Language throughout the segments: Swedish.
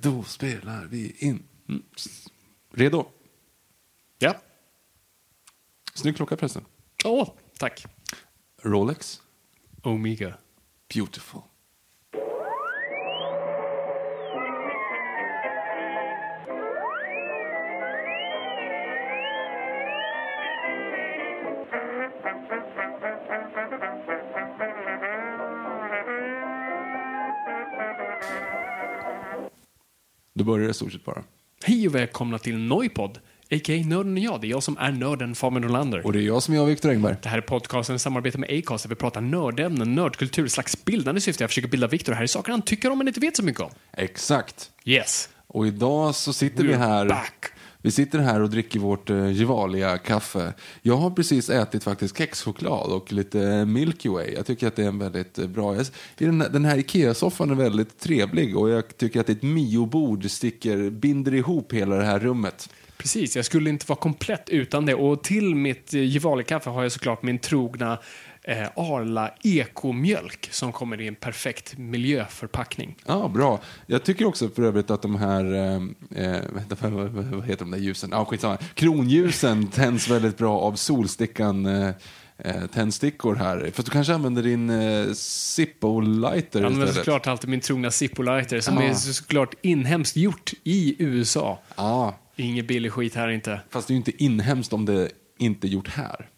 Då spelar vi in. Mm. Redo? Ja. Snygg klocka förresten. Åh, tack. Rolex. Omega. Beautiful. Då börjar det stort sett bara. Hej och välkomna till Noipod, a.k.a. Nörden och jag. Det är jag som är nörden Fabian Nordlander. Och det är jag som är jag, Viktor Engberg. Det här är podcasten i samarbete med Acast där vi pratar nördämnen, nördkultur, slags bildande syfte. Jag försöker bilda Viktor här i saker han tycker om men inte vet så mycket om. Exakt. Yes. Och idag så sitter vi We're här. back. Vi sitter här och dricker vårt eh, Gevalia-kaffe. Jag har precis ätit faktiskt kexchoklad och lite Milky Way. Jag tycker att det är en väldigt eh, bra... Jag, den, den här Ikea-soffan är väldigt trevlig och jag tycker att ett Mio-bord sticker, binder ihop hela det här rummet. Precis, jag skulle inte vara komplett utan det. Och till mitt eh, Gevalia-kaffe har jag såklart min trogna eh, Arla ekomjölk som kommer i en perfekt miljöförpackning. Ja, bra. Jag tycker också för övrigt att de här, eh, eh, vänta, vad, vad, heter de där ljusen? Ja, skitsamma. Kronljusen tänds väldigt bra av solstickan eh, eh, tändstickor här. För du kanske använder din eh, Zippo-lighter Jag använder såklart alltid min trogna Zippo-lighter som Ja. är såklart inhemskt gjort i USA. Ja, Ingen billig skit här inte. fast det är ju inte inhemskt om det inte är gjort här.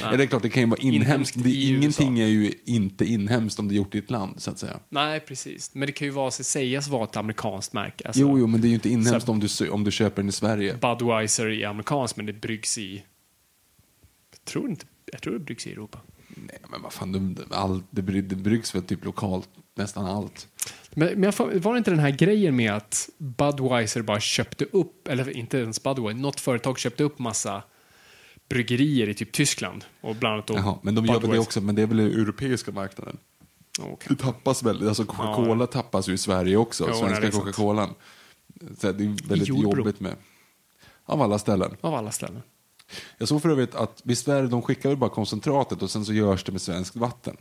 Ja, det är klart, det kan ju vara inhemskt. Inhemskt Det, ingenting USA. är ju inte inhemskt om det är gjort i ett land, så att säga. Nej, precis. Men det kan ju vara, sägas vara ett amerikanskt märke. Alltså, Jo, jo, men det är ju inte inhemskt Så- om du, om du köper den i Sverige. Budweiser är amerikanskt, men det bryggs i... Jag tror, inte, jag tror det bryggs i Europa. Nej, men vad fan, det, all, det, bry- det bryggs väl typ lokalt, nästan allt. Men, men får- var det inte den här grejen med att Budweiser bara köpte upp, eller inte ens Budweiser, något företag köpte upp massa bryggerier i typ Tyskland. Och bland annat Jaha, men de gör väl det också, men det är väl den europeiska marknaden. Okej. Det tappas väldigt, alltså Coca-Cola tappas ju i Sverige också, Jo, svenska. Coca-Colan. Det är väldigt jobbigt med. Av alla ställen. Av alla ställen. Jag såg för övrigt att visst är det, de skickar väl bara koncentratet och sen så görs det med svenskt vatten.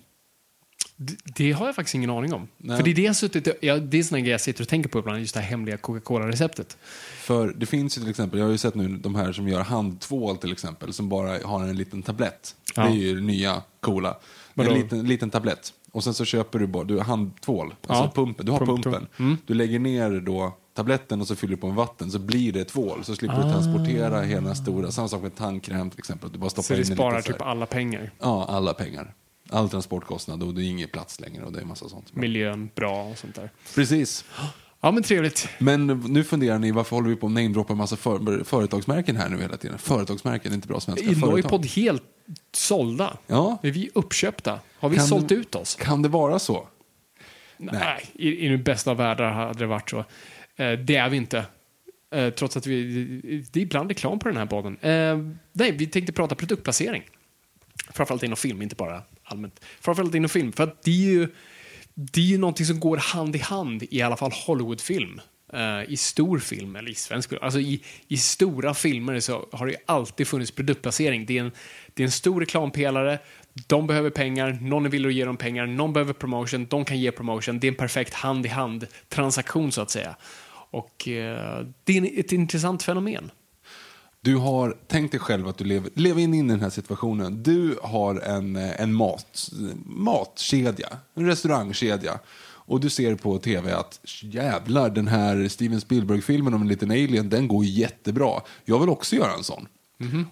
Det, det har jag faktiskt ingen aning om. Nej. För det är det jag suttit, ja, det är såna grejer jag sitter och tänker på ibland, just det här hemliga Coca-Cola-receptet. För det finns ju till exempel, jag har ju sett nu de här som gör handtvål till exempel, som bara har en liten tablett. Ja. Det är ju det nya coola. Vadå? En liten, liten tablett. Och sen så köper du bara, du har handtvål, alltså Ja. pumpen, du har Pump, pumpen. mm. Du lägger ner då tabletten och så fyller du på med vatten så blir det tvål. Så slipper du transportera hela den stora, samma sak med tandkräm till exempel. Du bara stoppar Så det in sparar liten så typ alla pengar. Ja, alla pengar. All transportkostnad och det är ingen plats längre och det är massa sånt. Miljön bra och sånt där. Precis. Ja, men trevligt. Men nu funderar ni, varför håller vi på att namedroppa en massa för, företagsmärken här nu hela tiden? Företagsmärken är inte bra svenska företag. Noipod helt sålda. Ja. Är vi uppköpta? Har vi Kan sålt ut oss? Kan det vara så? Nej, i, i den bästa av världar hade det varit så. Eh, det är vi inte. Eh, trots att vi, det är ibland reklam på den här podden. Eh, nej, vi tänkte prata produktplacering. Framförallt inom film, inte bara allmänt. Framförallt inom film, för att det är ju, det är ju någonting som går hand i hand i alla fall Hollywoodfilm. Uh, I stor film, eller i svensk film, alltså i, i stora filmer så har det ju alltid funnits produktplacering. Det är en, det är en stor reklampelare, de behöver pengar, någon är villig att ge dem pengar, någon behöver promotion, de kan ge promotion. Det är en perfekt hand-i-hand transaktion så att säga. Och uh, det är ett intressant fenomen. Du har, tänkt dig själv att du lever, lever in i den här situationen. Du har en, eh, en mat, matkedja, en restaurangkedja. Och du ser på tv att jävlar, den här Steven Spielberg-filmen om en liten alien, den går jättebra. Jag vill också göra en sån.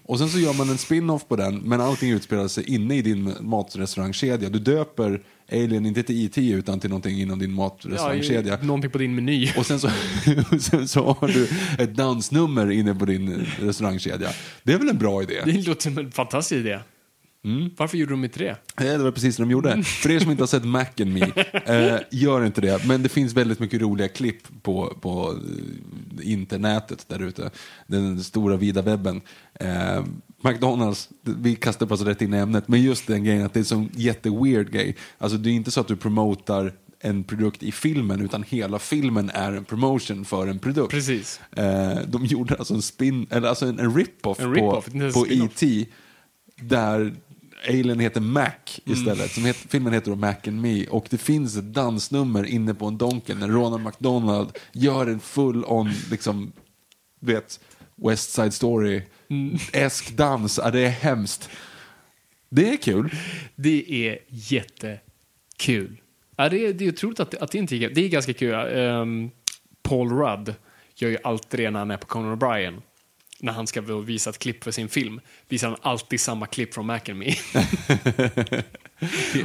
Och sen så gör man en spin-off på den, men allting utspelar sig inne i din matrestaurangkedja. Du döper Alien inte till IT utan till någonting inom din matrestaurangkedja. Ja, någonting på din meny. Och sen så, sen så har du ett dansnummer inne på din restaurangkedja. Det är väl en bra idé? Det låter som en fantastisk idé. Mm. Varför gjorde de inte det? Ja, det var precis det de gjorde. För er som inte har sett Mac and Me, eh, gör inte det. Men det finns väldigt mycket roliga klipp på, på eh, internetet där ute. Den stora vida webben. Eh, McDonalds, vi kastar på oss rätt in i ämnet, men just den grejen att det är en sån jätteweird grej. Alltså det är inte så att du promotar en produkt i filmen, utan hela filmen är en promotion för en produkt. Precis. Eh, de gjorde alltså en spin, eller alltså en, en rip-off En på, en på spin-off. E.T. Där Alien heter Mac istället. Som het, filmen heter då Mac and Me. Och det finns ett dansnummer inne på en Donken när Ronald McDonald gör en full-on, liksom, vet, West Side Story-esk dans. Ja, det är hemskt. Det är kul. Det är jättekul. Ja, det, är, det är otroligt att, att det inte gick. Det är ganska kul. Ehm, Paul Rudd gör ju alltid det när han är på Conan O'Brien. När han ska visa ett klipp för sin film visar han alltid samma klipp från Mac and Me.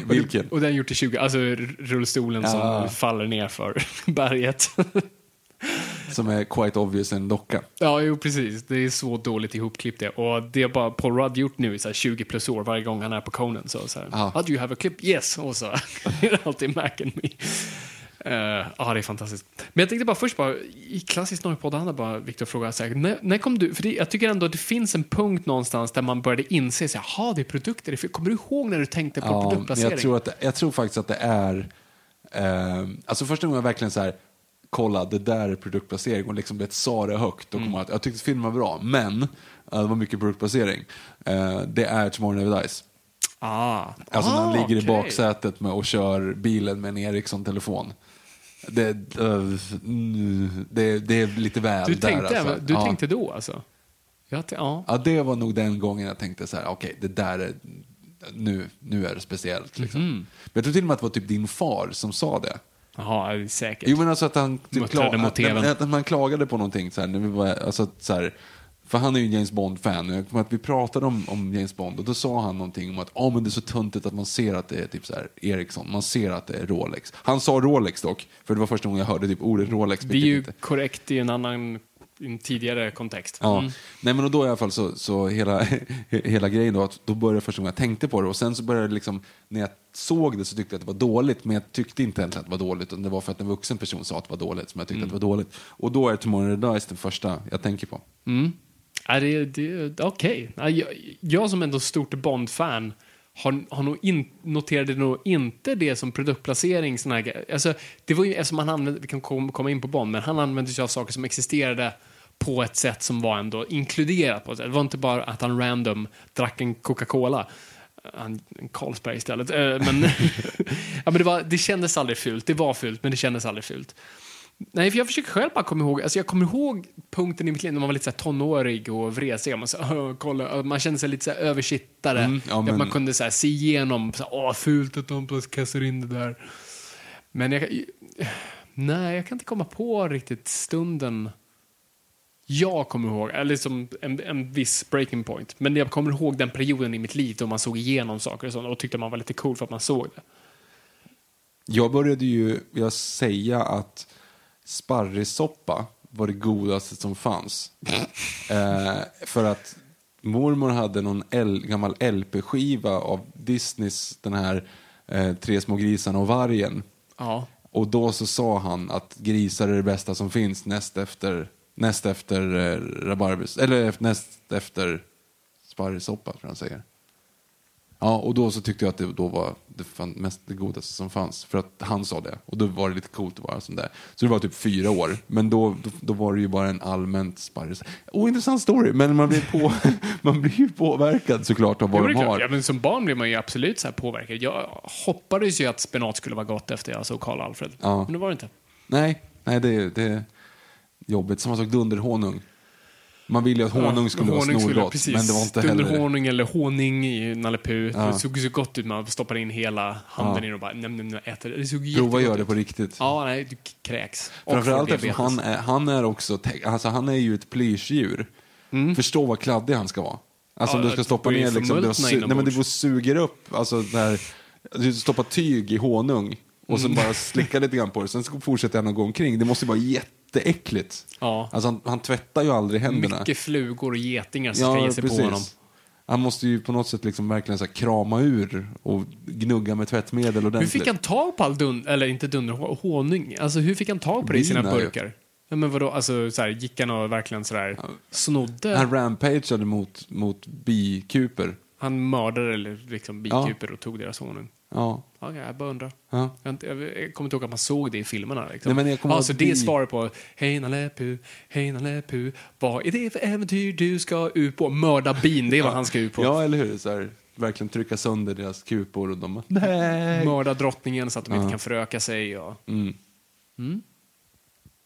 Vilken? Och den gjort i 20, alltså rullstolen Ja. som faller ner för berget. Som är quite obvious en docka. ja, jo precis. Det är så dåligt ihopklippt det. Och det har bara Paul Rudd gjort nu i så här 20 plus år varje gång han är på Conan. Så, så här. "Ah, do you have a clip? Yes! Och så är det alltid Mac and Me. Eh, Ja, det är fantastiskt. Men jag tänkte bara först bara, i klassisk Norrpodd bara Viktor fråga så här, när, när kom du, för det, jag tycker ändå att det finns en punkt någonstans där man började inse så här, det är produkter. Det är- Kommer du ihåg när du tänkte på Ja, produktplacering? jag, tror att jag tror faktiskt att det är... Eh, alltså första gången jag verkligen så här, kolla det där är produktplacering och liksom det sa det högt. Och kom att, jag tyckte filmen var bra, men eh, det var mycket produktplacering. Eh, det är Tomorrow Never Dies. Ah. Alltså när ah, han ligger i okej. baksätet med och kör bilen med en Ericsson-telefon. Det, mm, det, det är lite väl Du, där tänkte, alltså. du ja. tänkte då alltså? Jag, ja. Ja, det var nog den gången jag tänkte så här, okej, det där är, nu, nu är det speciellt. Liksom. Mhm. Men jag tror till och med att det var typ din far som sa det. Jaha, säkert. Jo men alltså att han typ TV:n. att, att man klagade på någonting så här, när vi var, alltså, så här, för han är ju en James Bond-fan och jag kommer att vi pratade om, om James Bond och då sa han någonting om att ah, men det är så tuntigt att man ser att det är typ så här Ericsson, man ser att det är Rolex. Han sa Rolex dock, för det var första gången jag hörde typ ordet Rolex. det är ju inte- korrekt i en annan i en tidigare kontext. Ja. Mm. Nej men och då i alla fall så, så hela, hela grejen då, att då började första gången jag tänkte på det och sen så började det liksom, när jag såg det så tyckte jag att det var dåligt, men jag tyckte inte egentligen att det var dåligt, utan det var för att en vuxen person sa att det var dåligt som jag tyckte att det var dåligt. Och då är Tomorrow Never Dies den första jag tänker på. Ja, det, det, Okej. Okay. Jag, jag som ändå stort Bond-fan har, har nog in, noterade nog inte det som produktplacering. Såna här, alltså, det var ju, alltså, eftersom han använde, vi kan komma in på Bond, men han använde sig av saker som existerade på ett sätt som var ändå inkluderat. På ett sätt. Det var inte bara att han random drack en Coca-Cola. Eh, han, en Carlsberg istället. Eh, men, ja, men det, var, det kändes aldrig fult. Det var fult, men det kändes aldrig fult. Nej, för jag försöker själv bara komma ihåg, alltså jag kommer ihåg punkten i mitt liv när man var lite så tonårig och vresig. Man, så, här, kolla, man kände sig lite så översittare. Mm, ja, Att men- Man kunde så här, se igenom, så åh fult att de kastar in det där. Men jag, nej, jag kan inte komma på riktigt stunden jag kommer ihåg, eller som en, en viss breaking point. Men jag kommer ihåg den perioden i mitt liv då man såg igenom saker och sånt och tyckte man var lite cool för att man såg det. Jag började ju jag säga att sparrissoppa var det godaste som fanns. eh, för att mormor hade någon L, gammal LP-skiva av Disneys, den här eh, Tre små grisarna och vargen. Ja. Och då så sa han att grisar är det bästa som finns näst efter, näst efter eh, rabarbers, eller näst efter sparrissoppa tror jag han säger. Ja, och då så tyckte jag att det då var det fan, mest det godaste som fanns. För att han sa det. Och då var det lite coolt att vara sån där. Så det var typ fyra år. Men då, då, då var det ju bara en allmänt sparris. Ointressant story, men man blir, på, man blir ju påverkad såklart av vad Jo, de har. Ja, men som barn blir man ju absolut så här påverkad. Jag hoppades ju att spenat skulle vara gott efter jag såg Karl Alfred. Ja. Men det var det inte. Nej, nej det, är- det är jobbigt. Samma sak dunderhonung. Man ville ju att honung skulle vara honung snorgott, precis. men det var inte heller det. Dunderhonung eller honung i Nalle. Ja. Det såg så gott ut. Man stoppar in hela handen Ja. i det och bara näm, näm, äter. Det såg Prova göra det på riktigt. Ja, nej, du kräks. Och Framförallt eftersom han är, han är också, alltså han är ju ett plyschdjur. Förstå vad kladdig han ska vara. Alltså Mm. Ja, om du ska det stoppa ner liksom, det, su- nej, men det går suger upp, alltså där, du stoppar tyg i honung och Mm. så bara slickar lite grann på det, sen fortsätter han att gå omkring. Det måste ju vara jätteäckligt. Ja. Alltså han, han tvättar ju aldrig händerna. Mycket flugor och getingar som ska ge sig på honom. Han måste ju på något sätt liksom verkligen så här krama ur och gnugga med tvättmedel Hur ordentligt. fick han tag på all dun, eller inte dunder, honung? Alltså hur fick han tag på det i sina burkar? Ja, men vadå, alltså så här, gick han och verkligen sådär snodde? Han rampageade mot, mot bikuper. Han mördade liksom Ja. bikuper och tog deras honung? Ja. Okej, jag bara undrar. Ja. Jag, inte- jag, kommer inte ihåg att man såg det i filmerna. Liksom. Nej, men jag kommer ja, ihåg så att det är svaret på Hej Nalle Puh, hej Nalle Puh, vad är det för äventyr du ska ut på? Mörda bin, det är vad han ska ut på. Ja, eller hur? Så här, verkligen trycka sönder deras kupor och de nej. Mörda drottningen så att de Ja. inte kan föröka sig. Och... Mm.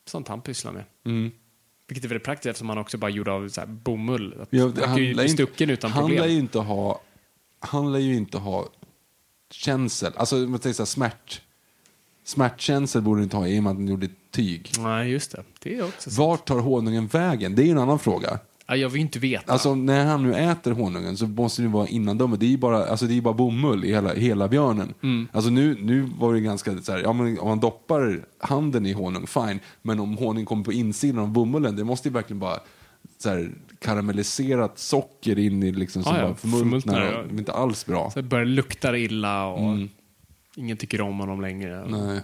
Sånt han pysslar med. Mm. Vilket är väldigt praktiskt eftersom han också bara gjorde av så här bomull. Att Ja, man kan ju lär inte- han lär ju inte ha, han lär ju inte ha känsel, alltså man säger så här, smärt, smärtkänsel borde han inte ha i och med att han gjorde tyg. Nej, just det. Det är också så. Vart tar honungen vägen? Det är ju en annan fråga. Ja, jag vill ju inte veta. Alltså när han nu äter honungen så måste det vara innandömet. Det är ju bara, alltså, det är ju bara bomull i hela, hela björnen. Mm. Alltså nu, nu var det ganska så här, ja men om man doppar handen i honung, fine. Men om honung kommer på insidan av bomullen, det måste ju verkligen bara så här, karamelliserat socker in i liksom som Ja, ja, bara förmultnar. ja. Det är inte alls bra. Så det börjar lukta illa och ingen tycker om honom längre. Mm. Nej.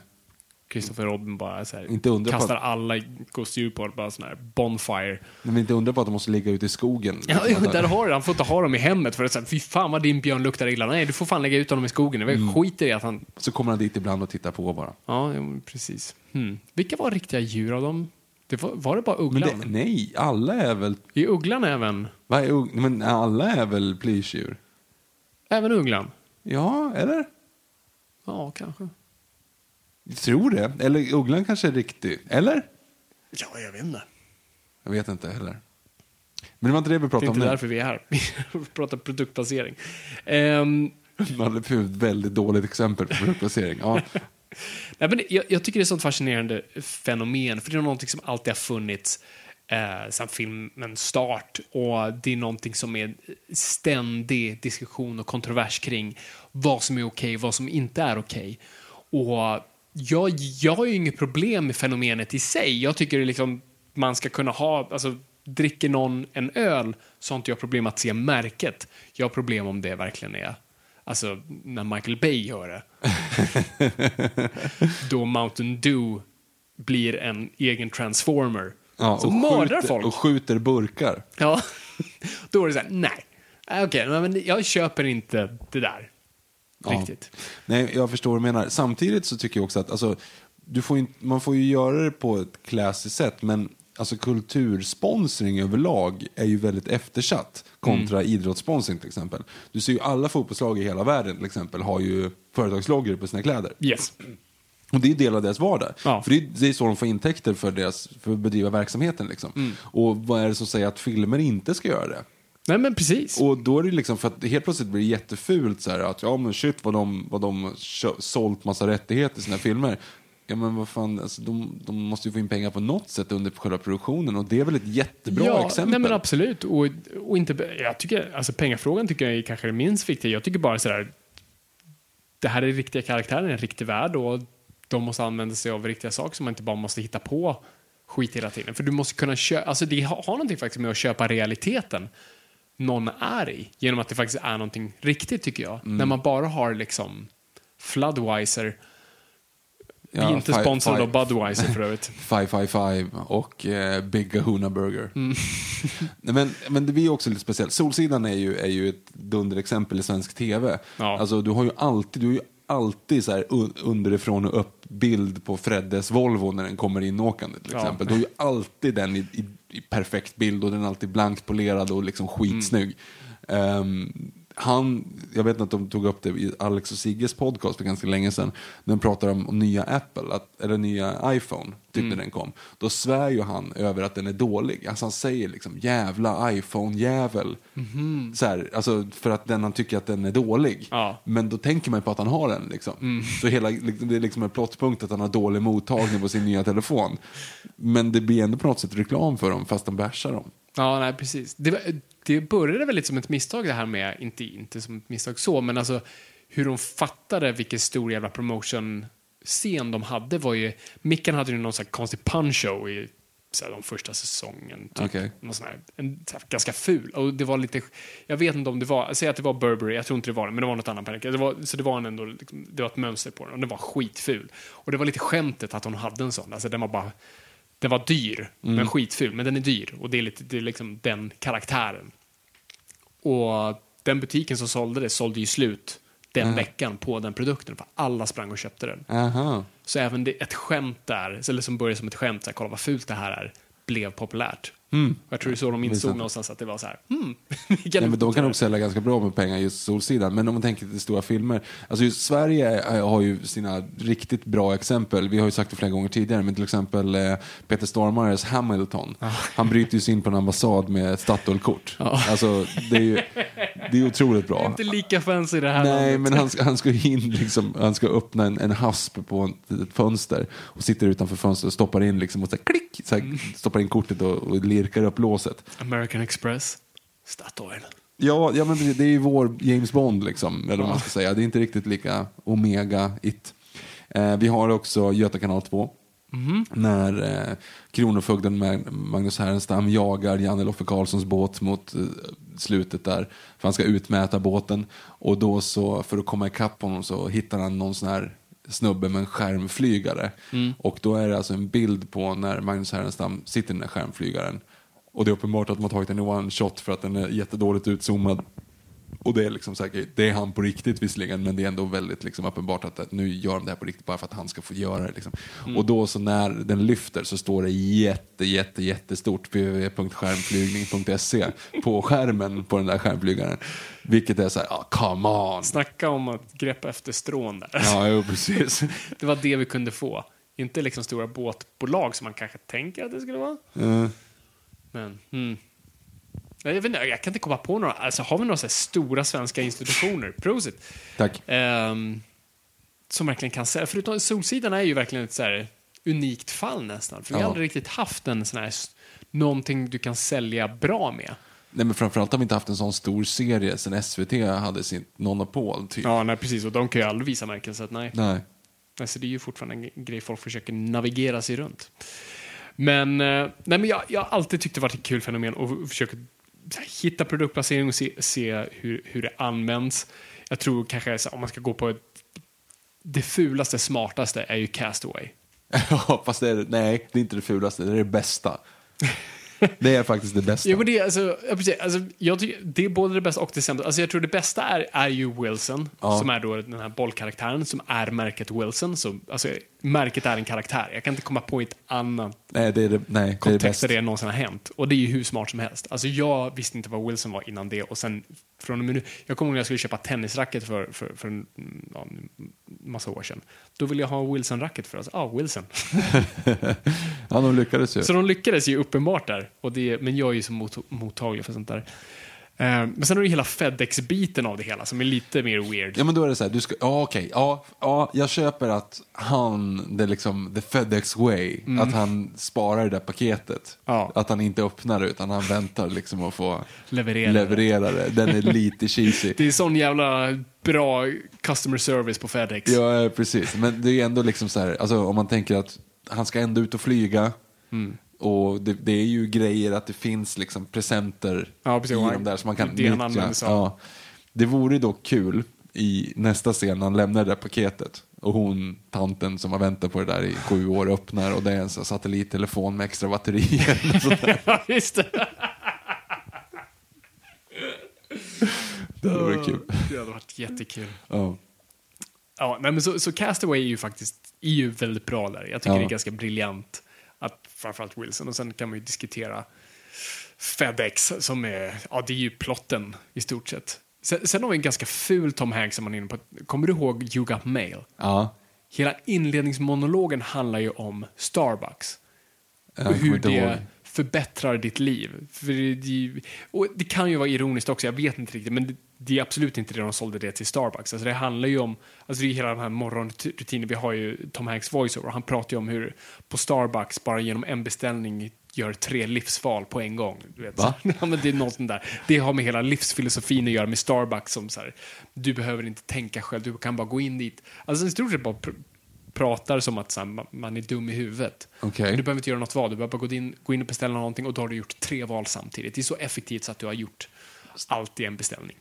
Christopher Robin bara så här, kastar att- alla gosedjur på bara sån här bonfire. Men inte undra på att de måste ligga ute i skogen. Ja, Liksom, där har du Han får inte ha dem i hemmet för att säga, fy fan vad din björn luktar illa. Nej, du får fan lägga ut honom i skogen. Det Mm. skiter i att han... Så kommer han dit ibland och tittar på bara. Ja, precis. Hmm. Vilka var riktiga djur av dem? Det var, var det bara ugglan? det, nej, alla är väl, I ugglan även? vad är, ugg- men alla är väl plyschdjur? Även ugglan? Ja, eller? Ja, kanske. Jag tror det. Eller ugglan kanske är riktig. Eller? Ja, jag vet inte. Jag vet inte heller. Men det var inte det vi Det är pratade om inte nu. därför vi är här. Vi pratar produktplacering. Ehm, Nalle Puh, ett väldigt dåligt exempel på produktplacering. Ja. Nej, men jag, jag tycker det är ett sånt fascinerande fenomen, för det är någonting som alltid har funnits eh, sedan filmens start. Och det är någonting som är ständig diskussion och kontrovers kring vad som är okej, vad som inte är okej. Och jag, jag har ju inget problem med fenomenet i sig. Jag tycker liksom man ska kunna ha, alltså dricker någon en öl så har inte jag problem att se märket. Jag har problem om det verkligen är Alltså, när Michael Bay gör det. Då Mountain Dew blir en egen transformer. Ja, som mördar skjuter, folk. Och skjuter burkar. Ja. Då är det så här, nej. Äh, Okej, men jag köper inte det där. Ja. Riktigt. Nej, jag förstår vad du menar. Samtidigt så tycker jag också att alltså, du får inte, man får ju göra det på ett classy sätt, men alltså, kultursponsring överlag är ju väldigt eftersatt kontra Mm. idrottssponsring till exempel. Du ser ju alla fotbollslag i hela världen till exempel har ju företagsloggor på sina kläder. Yes. Och det är del av deras vardag. Ja. För det är, det är så de får intäkter för, deras, för att bedriva verksamheten. Liksom. Mm. Och vad är det som säger att filmer inte ska göra det? Nej, men precis. Och då är det liksom för att helt plötsligt blir det jättefult så här att ja men shit vad de, vad de sålt massa rättigheter i sina filmer. Ja men vad fan, alltså, de, de måste ju få in pengar på något sätt under själva produktionen och det är väl ett jättebra ja, exempel. Nej, men absolut. Och, och inte, jag tycker, alltså pengafrågan tycker jag är kanske det minst viktiga. Jag tycker bara sådär, det här är riktiga karaktärer i en riktig värld och de måste använda sig av riktiga saker som man inte bara måste hitta på skit hela tiden. För du måste kunna köpa, alltså det har, har någonting faktiskt med att köpa realiteten någon är i, genom att det faktiskt är någonting riktigt tycker jag. Mm. När man bara har liksom Floodwiser, vi är Ja, inte fi- sponsrade fi- av Budweiser för övrigt. 555 och eh, Big Kahuna Burger. Mm. Men, men det blir också lite speciellt. Solsidan är ju, är ju ett dunderexempel i svensk tv. Ja. Alltså, du har ju alltid, du har ju alltid så här un- underifrån och upp bild på Freddes Volvo när den kommer inåkande till Ja. exempel. Du har ju alltid den i, i, i perfekt bild och den är alltid blankt polerad och liksom skitsnygg. Ehm, han, jag vet att de tog upp det i Alex och Sigges podcast för ganska länge sedan. När de pratar om, om nya Apple, att, eller nya iPhone, typ när den kom. Då svär ju han över att den är dålig. Alltså han säger liksom jävla iPhone-jävel. Så här, alltså för att den, han tycker att den är dålig. Ja. Men då tänker man på att han har den. Liksom. Så hela, det är liksom en plottpunkt att han har dålig mottagning på sin nya telefon. Men det blir ändå på något sätt reklam för dem fast de bashar dem. Ja, nej, precis. Det, det började väl lite som ett misstag det här med, inte, inte som ett misstag så, men alltså hur de fattade vilken stor jävla promotion-scen de hade var ju, Mickan hade ju någon sån här konstig punch-show i så här, de första säsongen. Typ. Okej. Någon sån här, en, så här, ganska ful. Och det var lite, jag vet inte om det var, säg att det var Burberry, jag tror inte det var det, men det var något annat. Det var, så det var en ändå, liksom, det var ett mönster på den och den var skitful. Och det var lite skämtet att hon hade en sån, alltså den var bara, den var dyr, men skitful, men den är dyr. Och det är, lite, det är liksom den karaktären. Och den butiken som sålde det sålde ju slut den veckan på den produkten, för alla sprang och köpte den. Aha. Så även det, ett skämt där, eller som började som ett skämt, så här, kolla vad fult det här är, blev populärt. Och jag tror det är så de insåg någonstans att det var så här, kan Nej, men de kan nog sälja ganska bra med pengar just Solsidan. Men om man tänker till stora filmer. Alltså just Sverige eh, har ju sina riktigt bra exempel. Vi har ju sagt det flera gånger tidigare. Men till exempel eh, Peter Stormares Hamilton. Han bryter ju sig in på en ambassad med Statoil-kort. Alltså det är ju det är otroligt bra. inte lika fancy det här Nej, landet. men han ska, han ska in liksom, han ska öppna en, en hasp på ett, ett fönster och sitter utanför fönstret och stoppar in liksom och så här, klick, så här, stoppar in kortet och, och lirkar upp låset. American Express, Statoil. Ja, ja men det, är ju vår James Bond liksom, eller vad man ska säga. Det är inte riktigt lika Omega-it. Eh, vi har också Göta kanal 2. När eh, Kronofogden Magnus Härenstam jagar Janne Loffe Karlssons båt mot eh, slutet där. För han ska utmäta båten. Och då så, för att komma ikapp honom så hittar han någon sån här snubbe med en skärmflygare. Och då är det alltså en bild på när Magnus Härenstam sitter i den där skärmflygaren. Och det är uppenbart att de har tagit den i one shot för att den är jättedåligt utzoomad. Och det är liksom säkert, det är han på riktigt visserligen, men det är ändå väldigt liksom uppenbart att, att nu gör de det här på riktigt bara för att han ska få göra det. Liksom. Och då så när den lyfter så står det jätte, jätte, jättestort www.skärmflygning.se på skärmen på den där skärmflygaren. Vilket är så här, ah, come on! Snacka om att greppa efter strån där. Ja, jo, precis. Det var det vi kunde få. Inte liksom stora båtbolag som man kanske tänker att det skulle vara. Mm. Men, mm. Jag, vet inte, jag kan inte komma på några. Alltså, har vi några så här stora svenska institutioner? Prosit. Tack. Ehm, som verkligen kan sälja. Förutom Solsidan är ju verkligen ett så här unikt fall nästan. För vi har Ja. aldrig riktigt haft en sån här, någonting du kan sälja bra med. Nej, men framförallt har vi inte haft en sån stor serie sen SVT hade sitt monopol. Typ. Ja, nej, precis. Och de kan ju aldrig visa märken, så att nej. Nej. Alltså, det är ju fortfarande en gre- grej folk försöker navigera sig runt. Men, eh, nej, men jag, jag har alltid tyckt det varit ett kul fenomen och här, hitta produktplacering och se, se hur, hur det används. Jag tror kanske så, om man ska gå på ett, det fulaste, smartaste är ju Castaway. Ja, fast det är, nej, det är inte det fulaste, det är det bästa. Det är faktiskt det bästa. Jo, men det, är alltså, ja, precis, alltså, jag tycker, det är både det bästa och det sämsta. Alltså, jag tror det bästa är, är ju Wilson, Ja. som är då den här bollkaraktären, som är märket Wilson. Så, alltså, märket är en karaktär. Jag kan inte komma på ett annat Nej, det är det, nej, det, är det kontext där det någonsin har hänt. Och det är ju hur smart som helst. Alltså jag visste inte vad Wilson var innan det och sen från och med nu. Jag kommer ihåg när jag skulle köpa tennisracket för, för, för en ja, massa år sedan. Då ville jag ha Wilson-racket för oss. Ja, Wilson. Ja, de lyckades ju. Så de lyckades ju uppenbart där. Och det, men jag är ju så mot, mottaglig för sånt där. Eh, men sen har du hela Fedex-biten av det hela som är lite mer weird. Ja, men då är det så här, du ska, ja okej, ja, ja, jag köper att han, det är liksom the FedEx way, att han sparar det där paketet. Ja. Att han inte öppnar det, utan han väntar liksom att få Leverera leverera det. Den är lite cheesy. Det är sån jävla bra customer service på Fedex. Ja, ja, precis. Men det är ändå liksom så här, alltså om man tänker att han ska ändå ut och flyga. Mm. Och det, det är ju grejer att det finns liksom presenter Ja, precis. i de där som man kan nyttja. Ja. Det vore dock kul i nästa scen när han lämnar det där paketet och hon, tanten som har väntat på det där i sju år öppnar och det är en sån satellittelefon med extra batterier. Ja, just det. det hade varit kul. Det hade varit jättekul. Ja. Ja, nej, men så, så Castaway är ju faktiskt är ju väldigt bra där. Jag tycker Ja. det är ganska briljant. Att framförallt Wilson. Och sen kan man ju diskutera Fedex som är, ja det är ju plotten i stort sett. Sen, sen har vi en ganska ful Tom Hanks som man är inne på. Kommer du ihåg You Got Mail? Ja. Hela inledningsmonologen handlar ju om Starbucks. Och hur det förbättrar ditt liv. För det, och det kan ju vara ironiskt också, jag vet inte riktigt, men det, är absolut inte det de sålde det till Starbucks. Alltså det handlar ju om, alltså det är hela den här morgonrutinen, vi har ju Tom Hanks voiceover, han pratar ju om hur på Starbucks, bara genom en beställning, gör tre livsval på en gång. Du vet. Va? ja, men det är något där. Det har med hela livsfilosofin att göra med Starbucks som så här, du behöver inte tänka själv, du kan bara gå in dit. Alltså i stort sett bara pr- pratar som att här, man- är dum i huvudet. Okej. Du behöver inte göra något val, du behöver bara gå in, gå in och beställa någonting och då har du gjort tre val samtidigt. Det är så effektivt så att du har gjort allt i en beställning.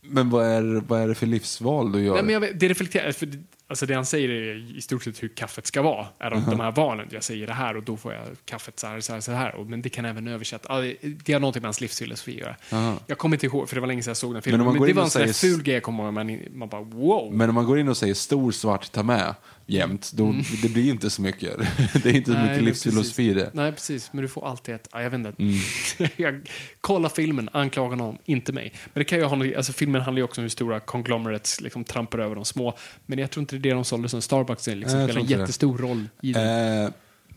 Men vad är, vad är det för livsval du gör? Nej, men jag vet, det reflekterar, för det, alltså det han säger är i stort sett hur kaffet ska vara. Är de, de här valen. Jag säger det här och då får jag kaffet så här, så här, så här. Och, men det kan även översätta. Det, har någonting med hans livsfilosofi att göra. Aha. Jag kommer inte ihåg, för det var länge sedan jag såg den Men filmen. Men, går det var en sån där säger- ful grej jag kommer ihåg. Man, man bara wow. Men om man går in och säger stor svart ta med jämt, då det blir inte så mycket. det är inte så Mm. Mycket livsfilosofi i det. Nej, precis. Men du får alltid ett... Ja, jag vet inte. Mm. jag, kolla filmen, anklaga någon, inte mig. Men det kan ju ha alltså filmen handlar ju också om hur stora conglomerates liksom trampar över de små. Men jag tror inte det är det de sålde som Starbucks är, liksom, spelar en inte det. jättestor roll i det. Eh,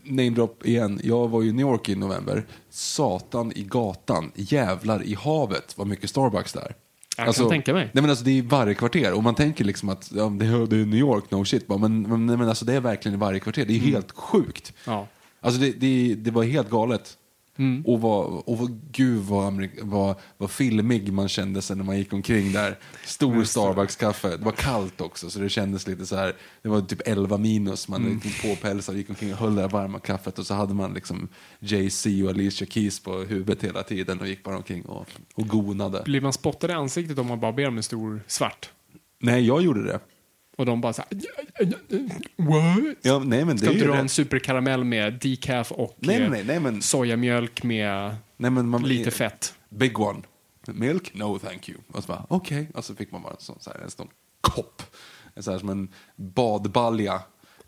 name drop igen. Jag var ju i New York i november. Satan i gatan, jävlar i havet vad mycket Starbucks där. Jag kan tänka mig. Nej men alltså det är i varje kvarter och man tänker liksom att ja, det, är, det är New York, no shit. bara, Men, men, nej, men alltså det är verkligen i varje kvarter. Det är helt sjukt. Ja. Alltså det, det, det var helt galet. Mm. Och, vad, och vad, gud vad, Amerik- vad, vad filmig man kände sig när man gick omkring där. Stor Starbucks-kaffe. Det var kallt också så det kändes lite så här. Det var typ 11 minus. Man Mm. gick påpälsad, gick omkring och höll det varma kaffet. Och så hade man liksom Jay-Z och Alicia Keys på huvudet hela tiden och gick bara omkring och, och gonade. Blir man spottad i ansiktet om man bara ber om en stor svart? Nej, jag gjorde det. Och de bara så här, What? Ja, nej men det Ska inte du ha en superkaramell med decaf och Nej, eh, nej, nej, men- sojamjölk med Nej, men man, lite fett? Big one. Milk? No thank you. Och så bara, okej. Och så fick man bara en sån, så här, en sån kopp. En sån här som en badbalja.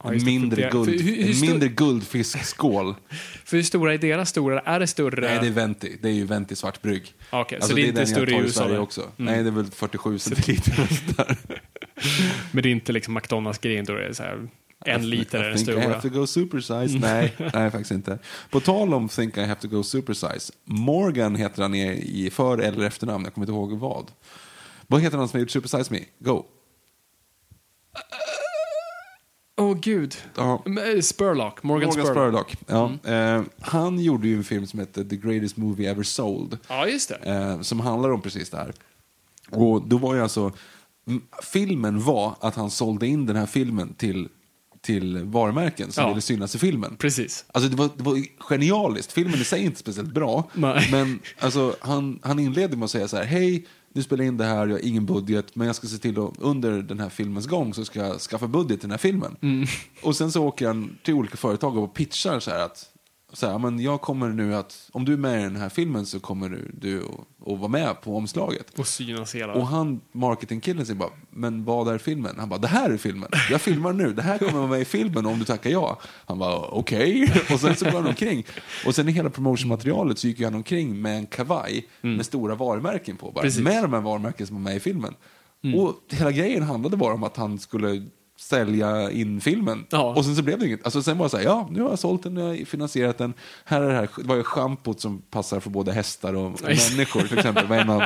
Ja, en mindre, guld, för hur- hur mindre guldfiskskål. För hur stora är deras stora? Är det större? Nej, det är Venti. Det är ju Venti svartbrygg. Okej, så det är inte större i USA Sverige också. Mm. Nej, det är väl 47 centiliter. Men det är inte liksom McDonalds-grejen då det är så här, en liter är den think I stora. have to go supersize. nej, nej, faktiskt inte. På tal om think I have to go supersize. Morgan heter han i, i för eller efternamn. Jag kommer inte ihåg vad. Vad heter han som har gjort Supersize Me? Go. Åh gud. Ja. Eh, Spurlock, Morgan, Morgan Spurlock. Spurlock. Ja. Eh, han gjorde ju en film som heter The Greatest Movie Ever Sold. Ja, just det. Eh, som handlar om precis det här. Och då var ju alltså, filmen var att han sålde in den här filmen till, till varumärken som Ja. ville synas i filmen. Precis. Alltså det var, det var genialiskt. Filmen i sig är inte speciellt bra. Nej. Men alltså, han, han inledde med att säga så här, hej, nu spelar jag in det här, jag har ingen budget, men jag ska se till att under den här filmens gång så ska jag skaffa budget till den här filmen. Mm. Och sen så åker han till olika företag och pitchar så här att så här, men jag kommer nu att, om du är med i den här filmen så kommer du, du att, att vara med på omslaget. Och synas hela. Och han, marketingkillen, säger bara, men vad är filmen? Han bara, det här är filmen. Jag filmar nu. Det här kommer vara med i filmen om du tackar ja. Han bara, okej. Och sen så går han omkring. Och sen i hela promotionmaterialet så gick han omkring med en kavaj med stora varumärken på. Bara, Precis. med de här varumärken som var med i filmen. Och hela grejen handlade bara om att han skulle sälja in filmen. Ja. Och sen så blev det inget. Alltså sen var det så här, ja, nu har jag sålt den, nu har jag finansierat den. Här är det här, det var ju schampot som passar för både hästar och, och människor till exempel. Var en av,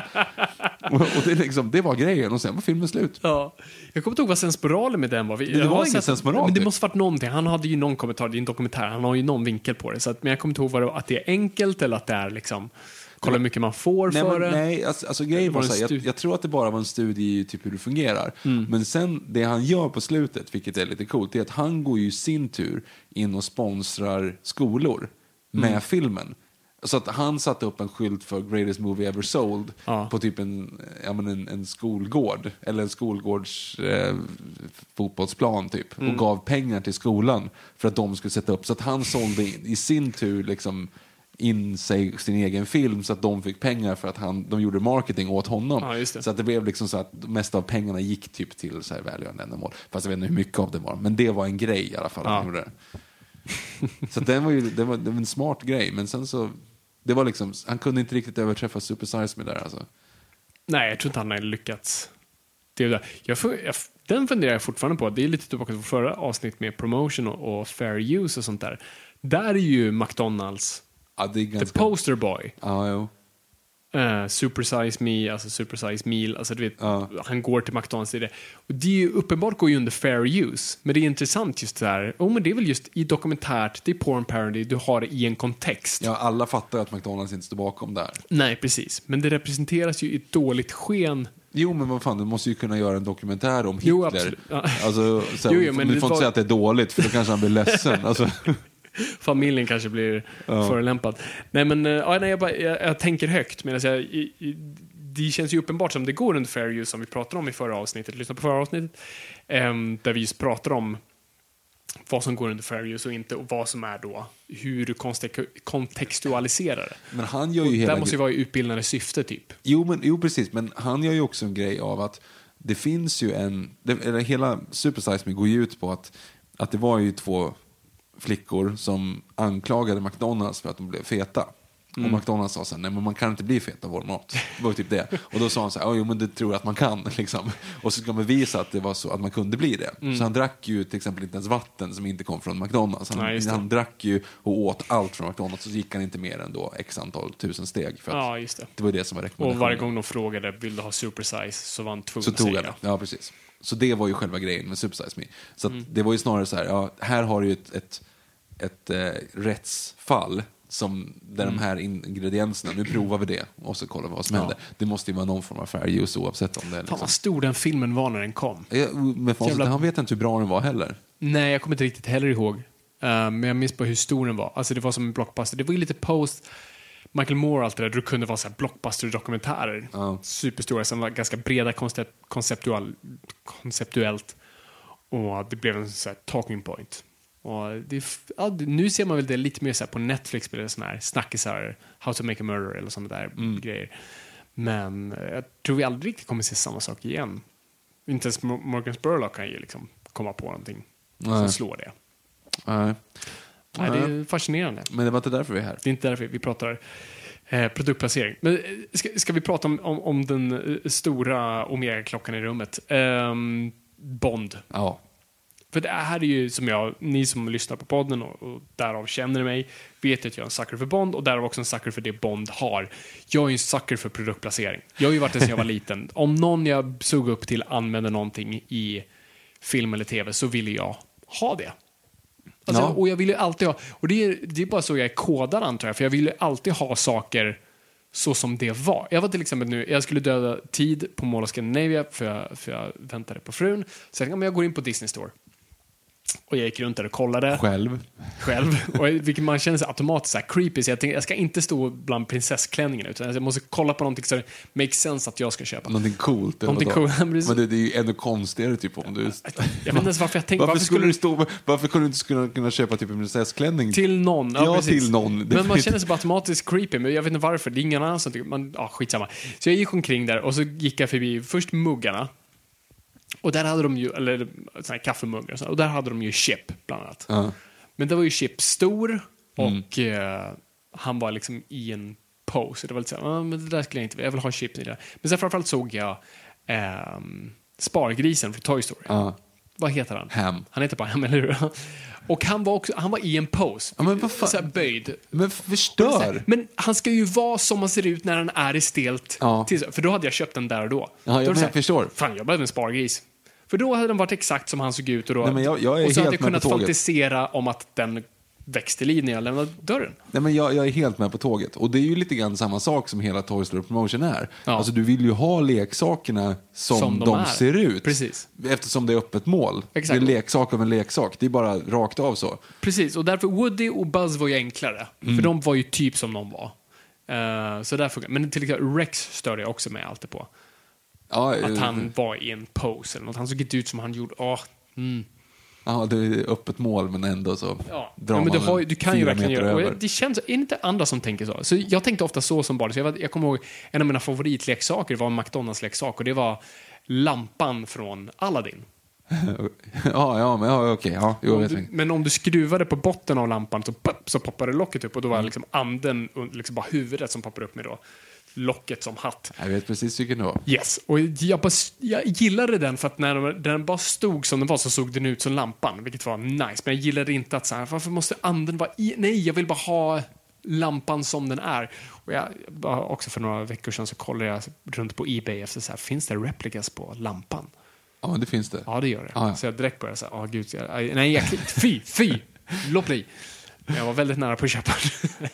och, och det, liksom, det var grejen och sen var filmen slut. Ja. Jag kommer inte ihåg vad sensmoralen med den var. Vi- det jag var ingen sensmoral, Men det typ. måste varit någonting. Han hade ju någon kommentar, det är en dokumentär, han har ju någon vinkel på det. Så att, men jag kommer inte ihåg vad det var, att det är enkelt eller att det är liksom, kolla hur mycket man får Nej, för men, det. nej alltså, alltså grejen var var så här, jag, jag tror att det bara var en studie i typ hur det fungerar. Mm. Men sen det han gör på slutet, vilket är lite coolt, det är att han går ju i sin tur in och sponsrar skolor med Mm. filmen. Så att han satte upp en skylt för Greatest Movie Ever Sold Ja. på typ en, ja, men en, en skolgård, eller en skolgårds eh, fotbollsplan typ, Mm. och gav pengar till skolan för att de skulle sätta upp. Så att han sålde in, i sin tur liksom in sig, sin egen film så att de fick pengar för att han, de gjorde marketing åt honom. Ja. Så att det blev liksom så att mesta av pengarna gick typ till så här välgörande ändamål. Fast jag vet inte hur mycket av det var. Men det var en grej i alla fall. Ja. Gjorde det. Så den var ju det var, det var en smart grej. Men sen så, det var liksom, han kunde inte riktigt överträffa Super Size Me där alltså. Nej, jag tror inte han har lyckats. Det är det. Jag, jag, den funderar jag fortfarande på. Det är lite tillbaka till förra avsnitt med promotion och, och fair use och sånt där. Där är ju McDonalds Ja, det är the ganska... poster boy. Ja, jo. Uh, super size me, alltså super size meal. Alltså, du vet, Ja. Han går till McDonalds. i Det. Och det är ju uppenbart går ju under fair use. Men det är intressant just det här. Oh, men det är väl just i dokumentärt, det är porn parody, du har det i en kontext. Ja, alla fattar att McDonalds inte står bakom där. Nej, precis. Men det representeras ju i ett dåligt sken. Jo, men vad fan, du måste ju kunna göra en dokumentär om Hitler. Jo, absolut. Ja. Alltså, så, Jo, jo, men du det får var- inte säga att det är dåligt, för då kanske han blir ledsen. Alltså, Familjen kanske blir förolämpad. Nej, men uh, ja, nej, jag, bara, jag, jag tänker högt. Medan jag, i, i, det känns ju uppenbart som det går under fair use som vi pratade om i förra avsnittet. Lyssna på förra avsnittet. ehm, där vi pratar om vad som går under fair use och inte och vad som är då hur du kontextualiserar det. men han gör ju Och hela... där måste ju vara i utbildande syfte typ. Jo, men, jo, precis. Men han gör ju också en grej av att det finns ju en... Det, eller hela Super Size Me går ju ut på att, att det var ju två flickor som anklagade McDonalds för att de blev feta. Mm. Och McDonalds sa sen, nej men man kan inte bli fet av vår mat. Det var typ det. Och då sa han så här, "Ja, jo men det tror jag att man kan. Liksom. Och så ska man bevisa att det var så att man kunde bli det. Så han drack ju till exempel inte ens vatten som inte kom från McDonalds. Han, Mm. Det. han drack ju och åt allt från McDonalds och så gick han inte mer än då x antal tusen steg. För att Ja, just det. det var det som var Och rekommendationen. varje gång de frågade vill du ha super size så var han tvungen Så att säga det. Ja, precis. Så det var ju själva grejen med Super Size Me. Så att det var ju snarare så här, ja, här har du ju ett, ett, ett eh, rättsfall som, där de här ingredienserna, nu provar vi det och så kollar vi vad som Ja. händer. Det måste ju vara någon form av fair use oavsett om det är Fan liksom... vad stor den filmen var när den kom. Ja, Med facit, Jävla- han vet inte hur bra den var heller. Nej, jag kommer inte riktigt heller ihåg. Eh, men jag minns bara hur stor den var. Alltså det var som en blockbuster. Det var ju lite post Michael Moore och allt det där. Det kunde vara så här blockbuster-dokumentärer. Ja. Superstora som var ganska breda koncept, konceptual, konceptuellt. Och det blev en så här talking point. Och det, ja, nu ser man väl det lite mer så på Netflix med såna här snackisar, How to make a murder eller sådana där grejer. Men eh, jag tror vi aldrig riktigt kommer se samma sak igen. Inte ens Mo- Morgan Spurlock kan ju liksom komma på någonting som Nej. slår det. Nej. Nej, det är fascinerande. Men det var inte därför vi är här. Det är inte därför vi pratar eh, produktplacering. Men eh, ska, ska vi prata om, om, om den eh, stora Omega-klockan i rummet? Ehm, Bond. Ja. För det här är ju som jag, ni som lyssnar på podden och, och därav känner mig, vet att jag är en sucker för Bond och därav också en sucker för det Bond har. Jag är en sucker för produktplacering. Jag har ju varit det sedan jag var liten. Om någon jag såg upp till använde någonting i film eller tv så ville jag ha det. Alltså, Ja. Och jag vill ju alltid ha, och det är, det är bara så jag är kodad antar jag, för jag vill ju alltid ha saker så som det var. Jag var till exempel nu, jag skulle döda tid på Mall of Scandinavia för jag, för jag väntade på frun. Tänkte, men jag går in på Disney Store. Och jag gick runt där och kollade Själv. själv. Och vilket man känner sig automatiskt så här creepy. Så jag tänkte, jag ska inte stå bland prinsessklänningarna utan jag måste kolla på någonting så det makes sense att jag ska köpa. Någonting coolt. Någonting coolt. Men det, det är ju ännu konstigare typ om du... Jag vet inte ens varför jag tänkte, Varför, skulle du stå, varför kunde du inte kunna, kunna köpa typ en prinsessklänning? Till någon. Ja, precis. till någon. Men man känner sig bara automatiskt creepy, men jag vet inte varför. Det är ingen annan som tycker, man, ja skitsamma. Så jag gick omkring där och så gick jag förbi först muggarna. Och där hade de ju, eller såna här kaffemuggar och, så, och där hade de ju Chip, bland annat. Ja. Men det var ju Chip stor Mm. och eh, han var liksom i en pose. Det var lite så här, ah, men det där skulle jag inte vilja, jag vill ha Chip i det. Men sen framförallt såg jag ehm, Spargrisen från Toy Story. Ja. Vad heter han? Ham. Han heter bara Ham, eller hur? Och han var, också, han var i en pose. Ja, men? Så här böjd. Men förstör! Men han ska ju vara som han ser ut när han är i stelt. Ja. För då hade jag köpt den där och då. Ja, då jag, så jag här, förstår. Fan, jag behövde en spargris. För då hade den varit exakt som han såg ut och då. Nej, men jag- jag och så hade jag kunnat fantisera om att den växte liv när jag lämnade dörren. Nej, men jag, jag är helt med på tåget. Och det är ju lite grann samma sak som hela Toy Story Promotion är. Ja. Alltså du vill ju ha leksakerna som, Som de de, ser ut. Precis. Eftersom det är öppet mål. Exakt. Det är leksak av en leksak. Det är bara rakt av så. Precis, och därför Woody och Buzz var ju enklare. Mm. För de var ju typ som de var. Uh, så därför, men till exempel Rex störde jag också mig alltid på. Ja, Att eh, han var i en pose eller något. Han såg inte ut som han gjorde. Åh, mm. Ja, det är öppet mål men ändå så Ja, drar ja men du, man har, ju- du kan ju verkligen göra över. det. känns, är det inte andra som tänker så? Så jag tänkte ofta så som barn. Så jag, jag kommer ihåg en av mina favoritleksaker var en McDonalds-leksak och det var lampan från Aladdin. ja, ja, men ja, okej. Ja, jo, Om du, men om du skruvade på botten av lampan så, pop, så poppade locket upp och då var liksom anden, liksom bara huvudet som poppade upp med då locket som hatt. Jag vet precis vilken det var. Yes, och jag, bara, jag gillade den för att när den- den bara stod som den var så såg den ut som lampan, vilket var nice. Men jag gillade inte att så här, varför måste anden vara i? Nej, jag vill bara ha lampan som den är. Och jag, också för några veckor sedan så kollade jag runt på Ebay efter så här, finns det replikas på lampan? Ja, det finns det. Ja, det gör det. Ja, ja. Så jag direkt började säga, åh gud, jag, nej, jag, fy, fy, låt bli. Jag var väldigt nära på att köpa den.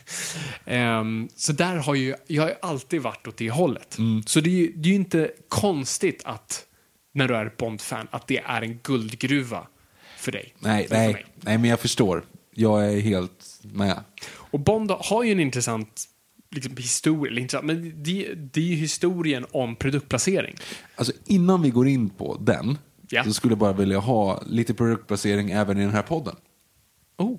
Ehm, så där har ju, jag har ju alltid varit åt det hållet. Mm. Så det är, ju- det är inte konstigt att, när du är Bond-fan, att det är en guldgruva för dig. Nej, För- nej, mig. nej, men jag förstår. Jag är helt med. Och Bond har ju en intressant liksom, historia, intressant, men det, det är ju historien om produktplacering. Alltså innan vi går in på den, Ja. så skulle jag bara vilja ha lite produktplacering även i den här podden. Oh.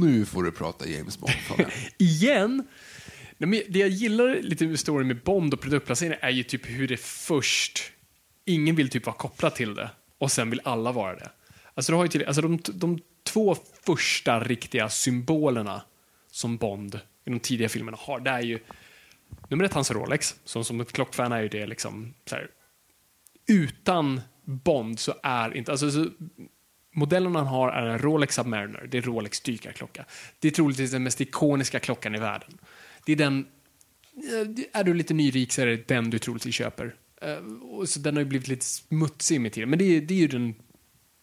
Nu får du prata James Bond, igen. Nej, men Det jag gillar lite med storyn med Bond och produktplacering är ju typ hur det först, ingen vill typ vara kopplad till det och sen vill alla vara det. Alltså, du har ju till, alltså de, de två första riktiga symbolerna som Bond i de tidiga filmerna har, det är ju nummer ett hans Rolex, som som ett klockfan är ju det liksom så här, utan Bond så är inte, alltså så, modellen han har är en Rolex Submariner, det är Rolex dykarklocka. Det är troligtvis den mest ikoniska klockan i världen. Det är den, eh, är du lite nyrik så är det den du troligtvis köper. Eh, så den har ju blivit lite smutsig med tiden, men det är, det är ju den,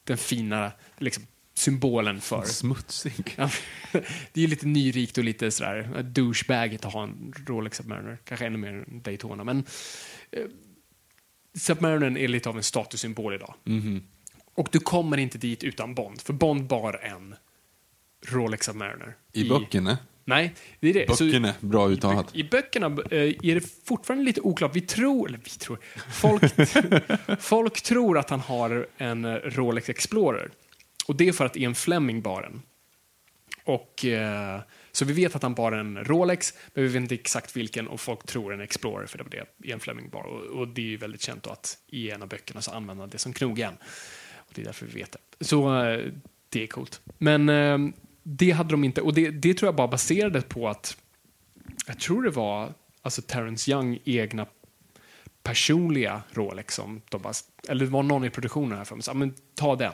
den fina liksom, symbolen för Smutsig. Ja, det är ju lite nyrikt och lite sådär douchebagigt att ha en Rolex Submariner. Kanske ännu mer än Daytona, men eh, Submarinern är lite av en statussymbol idag. Och du kommer inte dit utan Bond, för Bond bar en Rolex Submariner. I böckerna. Nej, det är det. Så- Böckerna, bra uttalat. I, I böckerna eh, är det fortfarande lite oklart. Vi tror, eller vi tror, folk, folk tror att han har en Rolex Explorer. Och det är för att Ian Fleming bar den. Och, eh, så vi vet att han bar en Rolex, men vi vet inte exakt vilken och folk tror en Explorer för det var det Ian Fleming bar. Och, och det är ju väldigt känt att i en av böckerna så använder han det som knogjärn. Och det är därför vi vet det. Så eh, det är coolt. Men eh, det hade de inte, och det, det tror jag bara baserades på att jag tror det var alltså Terrence Young egna personliga Rolex som de bara, eller det var någon i produktionen här för mig, så, men ta den.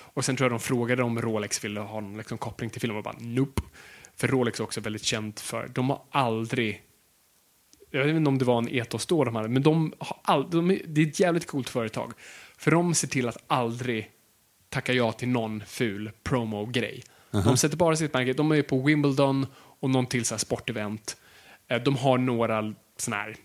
Och sen tror jag de frågade om Rolex ville ha någon liksom, koppling till filmen och bara nope. För Rolex är också väldigt känt för, de har aldrig jag vet inte om det var en etos då de hade, men de har all, de det är ett jävligt coolt företag. För de ser till att aldrig tacka ja till någon ful promo-grej. De sätter bara sitt märke, de är på Wimbledon och någon till så sportevent. Eh, De har några såna här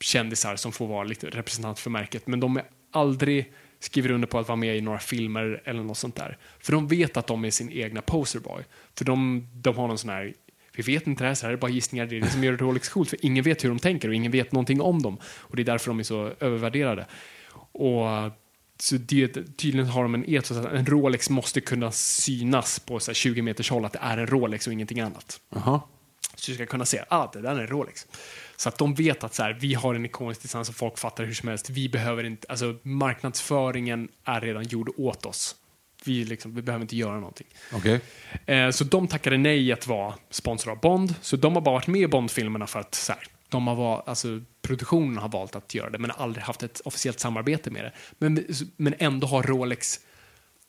kändisar som får vara lite representant för märket, men de är aldrig skriver under på att vara med i några filmer eller något sånt där. För de vet att de är sin egna posterboy. För de, de har någon sån här Vi vet inte det här, så här är bara gissningar. Det är det som gör Rolex coolt, för ingen vet hur de tänker och ingen vet någonting om dem. Och det är därför de är så övervärderade. Och så det, tydligen har de en etos att en Rolex måste kunna synas på så här 20 meters håll att det är en Rolex och ingenting annat. Jaha. Så du ska kunna se att ah, det där är en Rolex. Så att de vet att så här, vi har en ikonisk design som folk fattar hur som helst. Vi behöver inte, alltså marknadsföringen är redan gjord åt oss. Vi, liksom, vi behöver inte göra någonting. Okej. Eh, så de tackade nej att vara sponsor av Bond. Så de har bara varit med i Bond-filmerna för att så här, de har var, alltså, produktionen har valt att göra det men har aldrig haft ett officiellt samarbete med det. Men, men ändå har Rolex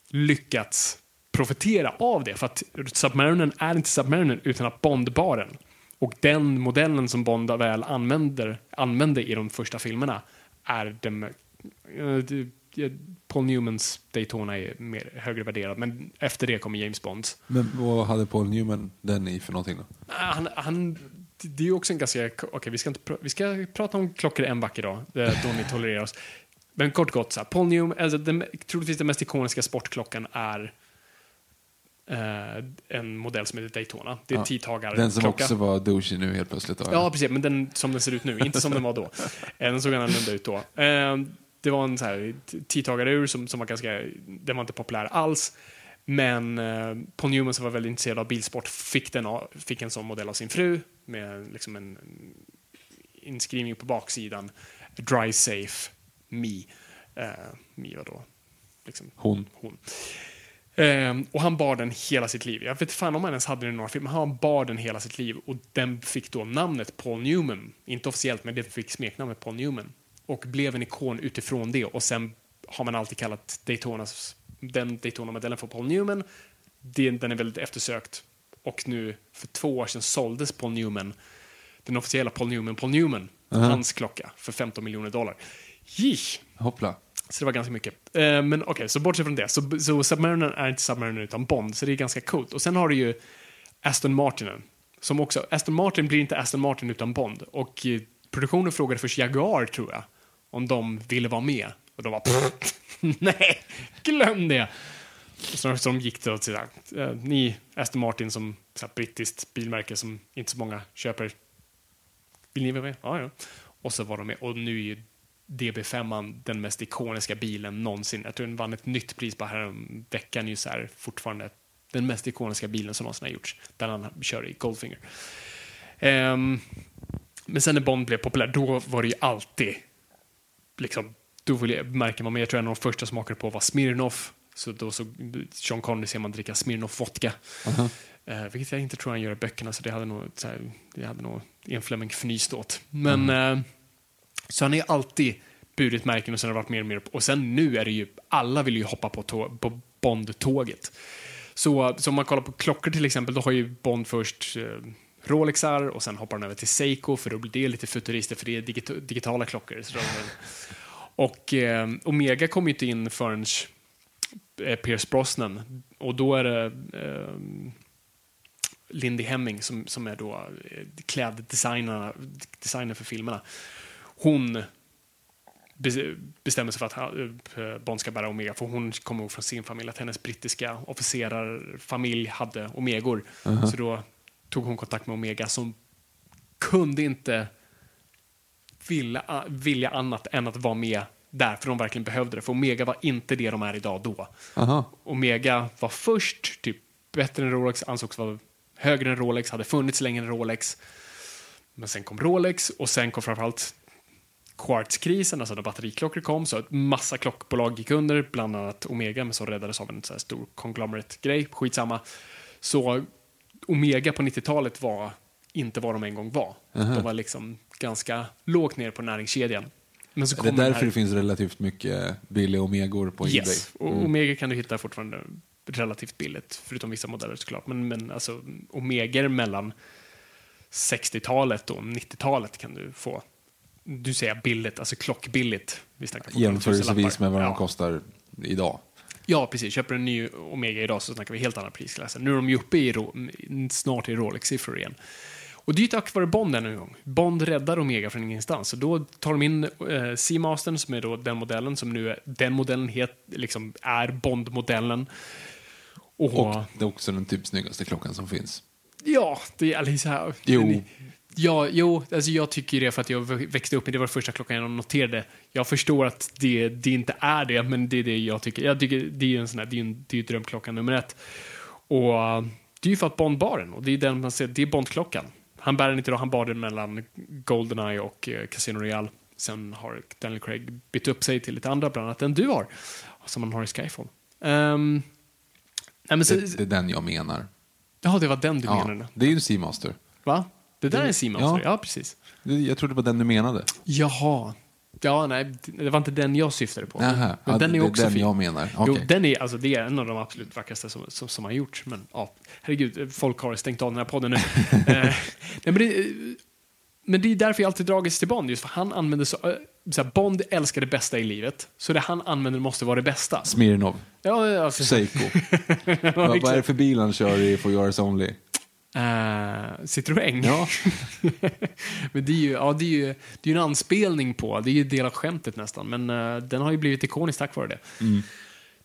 lyckats profitera av det för att Submarinen är inte Submarinen utan att Bond-baren. Och den modellen som Bond väl använder, använde i de första filmerna är den... eh, Paul Newmans Daytona är mer högre värderad, men efter det kommer James Bonds. Men vad hade Paul Newman den i för någonting då? Han, han, det är också en ganska... Okej, vi, ska inte, vi ska prata om klockor en vacker dag, då ni tolererar oss. Men kort gott, så här, Newman, alltså den, troligtvis den mest ikoniska sportklockan är eh, en modell som heter Daytona. Det är Ja, tidtagarklocka. Den som också var douchey nu helt plötsligt. Då, Ja, precis. Men den som den ser ut nu, inte som den var då. Eh, Den såg annorlunda ut då. Eh, Det var en så här tidtagarur som, som var ganska, den var inte populär alls. Men eh, Paul Newman som var väldigt intresserad av bilsport fick, den, fick en sån modell av sin fru med liksom en inskrivning på baksidan. Dry safe, me. Eh, me var då liksom Hon. hon. Ehm, och han bar den hela sitt liv. Jag vet fan om han ens hade den i några filmer, men han bar den hela sitt liv och den fick då namnet Paul Newman. Inte officiellt, men det fick smeknamnet Paul Newman. Och blev en ikon utifrån det och sen har man alltid kallat Daytonas, den Daytona-modellen för Paul Newman. Den, den är väldigt eftersökt. Och nu för två år sedan såldes Paul Newman, den officiella Paul Newman, Paul Newman, hans klocka för 15 miljoner dollar. Jish! Hoppla. Så det var ganska mycket. Eh, men okej, så bortsett från det. Så, så Submariner är inte Submariner utan Bond, så det är ganska coolt. Och sen har du ju Aston Martinen. Som också, Aston Martin blir inte Aston Martin utan Bond. Och eh, produktionen frågade först Jaguar, tror jag, om de ville vara med. Och de var nej, glöm det! Så, så de gick då till, eh, ni Aston Martin som så här, brittiskt bilmärke som inte så många köper. Vill ni vara med? Ja, ja. Och så var de med. Och nu är ju DB5 den mest ikoniska bilen någonsin. Jag tror den vann ett nytt pris bara här veckan. Ju så här, fortfarande den mest ikoniska bilen som någonsin har gjorts. Där han kör i Goldfinger. Um, men sen när Bond blev populär, då var det ju alltid liksom, då ville jag, märker man, jag tror en av de första som hakade på var Smirnoff. Så då såg Sean Connery ser man dricka Smirnoff vodka. Eh, vilket jag inte tror han gör i böckerna, så det hade nog, så här, det hade nog Ian Fleming fnyst åt. Men, eh, så han är alltid burit märken och sen har det varit mer och mer. Och sen nu är det ju, alla vill ju hoppa på, tå- på Bond-tåget. Så, så om man kollar på klockor till exempel, då har ju Bond först eh, Rolexar och sen hoppar han över till Seiko för då blir det lite futuristiskt för det är digita- digitala klockor. Så och eh, Omega kom ju inte in förrän Pierce Brosnan och då är det eh, Lindy Hemming som, som är då eh, kläddesignerna designer för filmerna. Hon be- bestämmer sig för att eh, Bond ska bära Omega för hon kommer ihåg från sin familj att hennes brittiska officerarfamilj hade Omegor. Så då tog hon kontakt med Omega som kunde inte vilja, vilja annat än att vara med där, för de verkligen behövde det. För Omega var inte det de är idag då. Aha. Omega var först, typ bättre än Rolex, ansågs vara högre än Rolex, hade funnits längre än Rolex. Men sen kom Rolex och sen kom framförallt Quartz-krisen, alltså när batteriklockor kom, så att massa klockbolag gick under, bland annat Omega, men så räddades av en så stor conglomerate-grej, skitsamma. Så Omega på 90-talet var inte vad de en gång var. De var liksom ganska lågt ner på näringskedjan. Men så Det är den därför det finns relativt mycket billiga Omegor på Ebay. Yes, och Omega kan du hitta fortfarande relativt billigt, förutom vissa modeller såklart. Men, men alltså, Omegor mellan 60-talet och 90-talet kan du få. Du säger billigt, alltså klockbilligt. Vi Jämförelsevis med vad de ja. kostar idag. Ja, precis. Köper en ny Omega idag så snackar vi helt andra prisklasser. Nu är de ju uppe i snart i Rolex-siffror igen. Och det är ju tack vare Bond ännu en gång. Bond räddar Omega från ingenstans. Så då tar de in eh, Seamastern som är då den modellen som nu är, den modellen het, liksom är Bond-modellen. Och, Och det är också den typ snyggaste klockan som finns. Ja, det är liksom så här. Jo. Ja, jo, alltså jag tycker det för att jag växte upp med det var första klockan jag noterade. Jag förstår att det, det inte är det, men det är det jag tycker. Jag tycker det är en sån här, det är en, det är drömklockan nummer ett. Och uh, det är ju för att Bond bar den och det är den man ser, det är Bondklockan. Han bär den inte då, han bar den mellan Goldeneye och uh, Casino Royale. Sen har Daniel Craig bytt upp sig till lite andra, bland annat den du har, som man har i Skyfall. Um, nej, men så, Det, det är den jag menar. ja, det var den du Ja, menade. det är ju en Seamaster. Va? Det där är en Seamaster, Ja. ja precis. Det- Jag trodde det var den du menade. Jaha. Ja, nej, det var inte den jag syftade på. Nähä. Men Ja, den det är är också den fin. jag menar. Jo, Okej. den är, alltså, det är en av de absolut vackraste som, som, som har gjorts. Men ja, herregud, folk har stängt av den här podden nu. eh, nej, men, det, men det är därför jag alltid dragits till Bond. Just för han använder så, eh, så här, Bond älskar det bästa i livet. Så det han använder måste vara det bästa. Smirnov. Ja, alltså, Seiko. ja, vad, är det för bil han kör i For Yours Only? Uh, Citroën. Ja. men det är ju, ja, det är ju, det är en anspelning på, det är ju en del av skämtet nästan, men eh, den har ju blivit ikonisk tack vare det.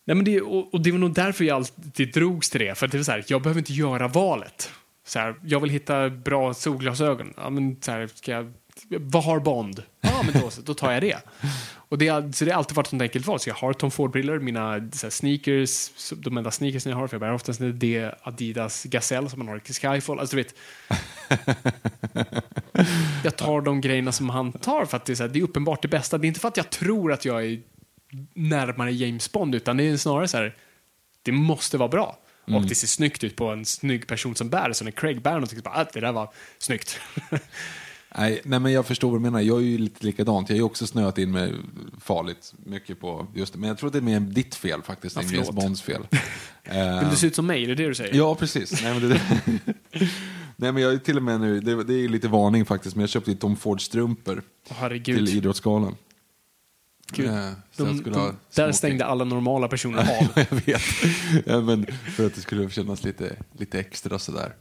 Nej, men det och, och det var nog därför jag alltid drogs till det, för det var så här, jag behöver inte göra valet. Så här, jag vill hitta bra solglasögon. Ja, men så här, ska jag, vad har Bond? Ja, men då, då tar jag det. Och det, så det har alltid varit ett sånt enkelt val. Så jag har Tom Ford-brillor, mina sneakers, de enda sneakers jag har, för jag bär oftast det Adidas Gazelle som man har i Skyfall. Alltså, du vet, jag tar de grejerna som han tar för att det är, så här, det är uppenbart det bästa. Det är inte för att jag tror att jag är närmare James Bond, utan det är snarare så här, det måste vara bra. Och det ser snyggt ut på en snygg person som bär det. Så när Craig bär någonting så bara, ah, det där var snyggt. Nej, nej, men jag förstår vad du menar. Jag är ju lite likadant. Jag har ju också snöat in mig farligt mycket på just det. Men jag tror att det är mer ditt fel faktiskt, Ja, än James. Bonds fel. Vill du se ut som mig? Är det det du säger? Ja, precis. Nej, men, det, nej, men jag är till och med nu, det, det är lite varning faktiskt, men jag köpte Tom Ford-strumpor herregud. till Idrottsgalan. Gud. Eh, jag De, de, där stängde alla normala personer av. jag vet. Ja, men för att det skulle kännas lite, lite extra sådär.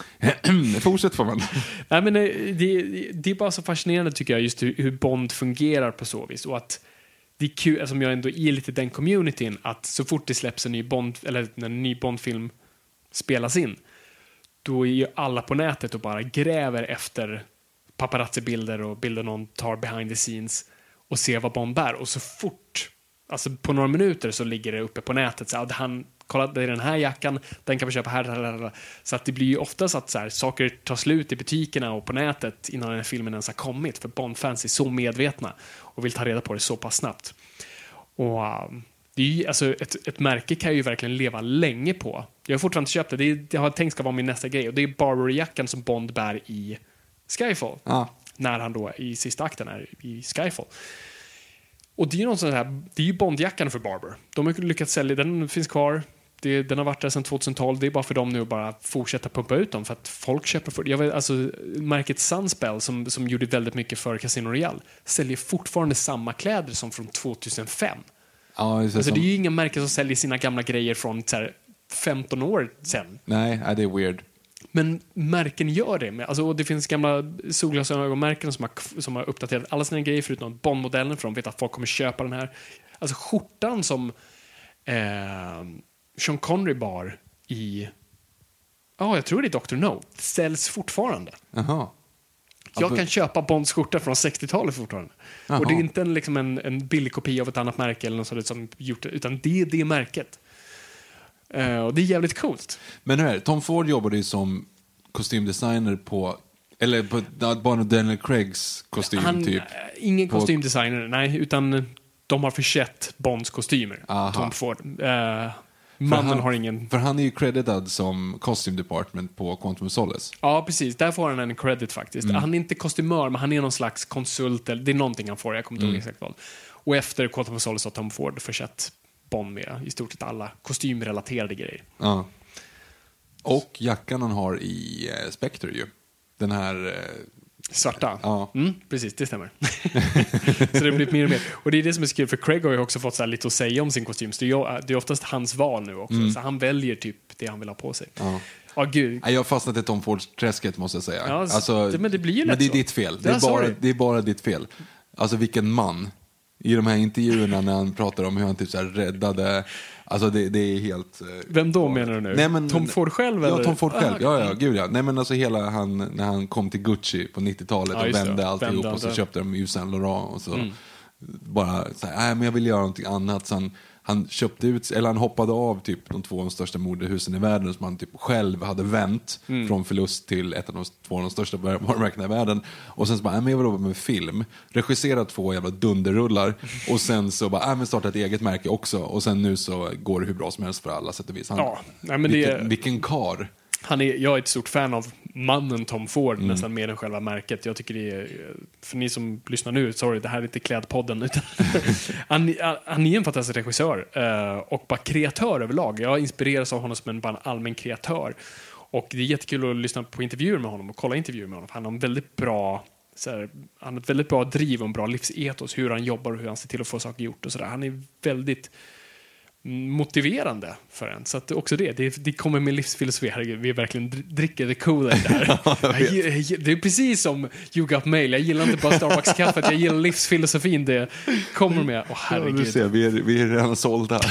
Fortsätt får man. Nej, men det, det, det är bara så fascinerande tycker jag, just hur, hur Bond fungerar på så vis. Och att det är kul, alltså, eftersom jag ändå är lite den communityn, att så fort det släpps en ny Bond, eller när en ny Bond-film spelas in, då är ju alla på nätet och bara gräver efter paparazzi-bilder och bilder någon tar behind the scenes och ser vad Bond bär. Och så fort, alltså på några minuter så ligger det uppe på nätet, så att han, kolla det är den här jackan, den kan vi köpa här, här, här, här. Så att det blir ju oftast att så här, saker tar slut i butikerna och på nätet innan den här filmen ens har kommit, för Bond-fans är så medvetna och vill ta reda på det så pass snabbt. Och um, det är ju, alltså, ett, ett märke kan ju verkligen leva länge på. Jag har fortfarande inte köpt det. det, är, det har jag tänkt ska vara min nästa grej. Och det är Barber-jackan som Bond bär i Skyfall. Ja. När han då i sista akten är i Skyfall. Och det är ju någon sån här, det är ju Bondjackan för Barber. De har lyckats sälja, den finns kvar. Det, den har varit där sedan 2012. Det är bara för dem nu att bara fortsätta pumpa ut dem för att folk köper för jag vet, alltså, Märket Sunspell som, som gjorde väldigt mycket för Casino Royale säljer fortfarande samma kläder som från 2005. Ja, just det, Alltså, som, det är ju inga märken som säljer sina gamla grejer från så här, 15 år sedan. nej, det är weird. Men märken gör det. Alltså, det finns gamla solglasögonmärken som har, som har uppdaterat alla sina grejer förutom Bondmodellen för de vet att folk kommer köpa den här. Alltså skjortan som eh, Sean Connery bar i, ja jag tror det är Dr. No, säljs fortfarande. Jaha. Jag för- kan köpa Bonds skjorta från 60-talet fortfarande. Jaha. Och det är inte en, liksom en, en billig kopia av ett annat märke eller något sånt som gjort det, utan det är det märket. Eh, och det är jävligt coolt. Men hur är det? Tom Ford jobbade ju som kostymdesigner på, eller på bara Daniel Craigs kostym Han, typ. eh, ingen På- kostymdesigner, nej, utan de har försett Bonds kostymer. Aha. Tom Ford. Eh, mannen han, har ingen... För han är ju credited som costume department på Quantum of Solace. Ja, precis. Där får han en credit faktiskt. Mm. Han är inte kostymör, men han är någon slags konsult. Eller, det är någonting han får, jag kommer inte Mm. ihåg exakt vad. Och efter Quantum of Solace har Tom Ford försett Bond med i stort sett alla kostymrelaterade grejer. Ja. Och jackan han har i eh, Spectre ju. Den här... Eh, Svarta? Ja. Mm, precis, det stämmer. så det blir mer och mer. Och det är det som är så kul, för Craig har ju också fått så lite att säga om sin kostym. Så det är, ju- oftast hans val nu också. Så han väljer typ det han vill ha på sig. Mm. Ja. Ja, gud. Jag har fastnat i Tom Fords-träsket måste jag säga. Alltså, Ja, det- men det blir ju men lätt det är så. ditt fel. Det Ja, är, bara, det är bara ditt fel. Alltså vilken man. I de här intervjuerna när han pratar om hur han typ så räddade Alltså det, det är helt... eh, Vem då menar du nu? Nej, men, Tom Ford själv? Ja, eller? Tom Ford själv. Ja, ja, gud ja. Nej, men alltså hela han, när han kom till Gucci på 90-talet Ja, och just det. vände alltihop Vände och så allt köpte de Yves Saint Laurent och så Mm. bara så här, nej men jag vill göra någonting annat. Så han, han köpte ut, eller han hoppade av typ de två av de största modehusen i världen som han typ själv hade vänt Mm. från förlust till ett av de två av de största varumärkena i världen. Och sen så bara, men jag vill jobba med film, regissera två jävla dunderrullar och sen så bara, nej men starta ett eget märke också och sen nu så går det hur bra som helst för alla sätt och vis. Han, Ja, nej, men det vilken, är- vilken kar. Han är, jag är ett stort fan av mannen Tom Ford, Mm. nästan mer än själva märket. Jag tycker det är, för ni som lyssnar nu, sorry, det här är inte Klädpodden, utan han, han är en fantastisk regissör eh, och bara kreatör överlag. Jag inspireras av honom som en, bara allmän kreatör. Och det är jättekul att lyssna på intervjuer med honom och kolla intervjuer med honom. Han har en väldigt bra här, han har ett väldigt bra driv och en bra livsetos, hur han jobbar och hur han ser till att få saker gjort och sådär. Han är väldigt motiverande för en. Så att också det, det, det kommer med livsfilosofi. Herregud, vi verkligen dr- dricker the Kool-Aid där. jag, jag, det är precis som You Got Mail. Jag gillar inte bara Starbucks-kaffet, jag gillar livsfilosofin det kommer med. Åh Ja, herregud. du ser, vi är, vi är redan sålda.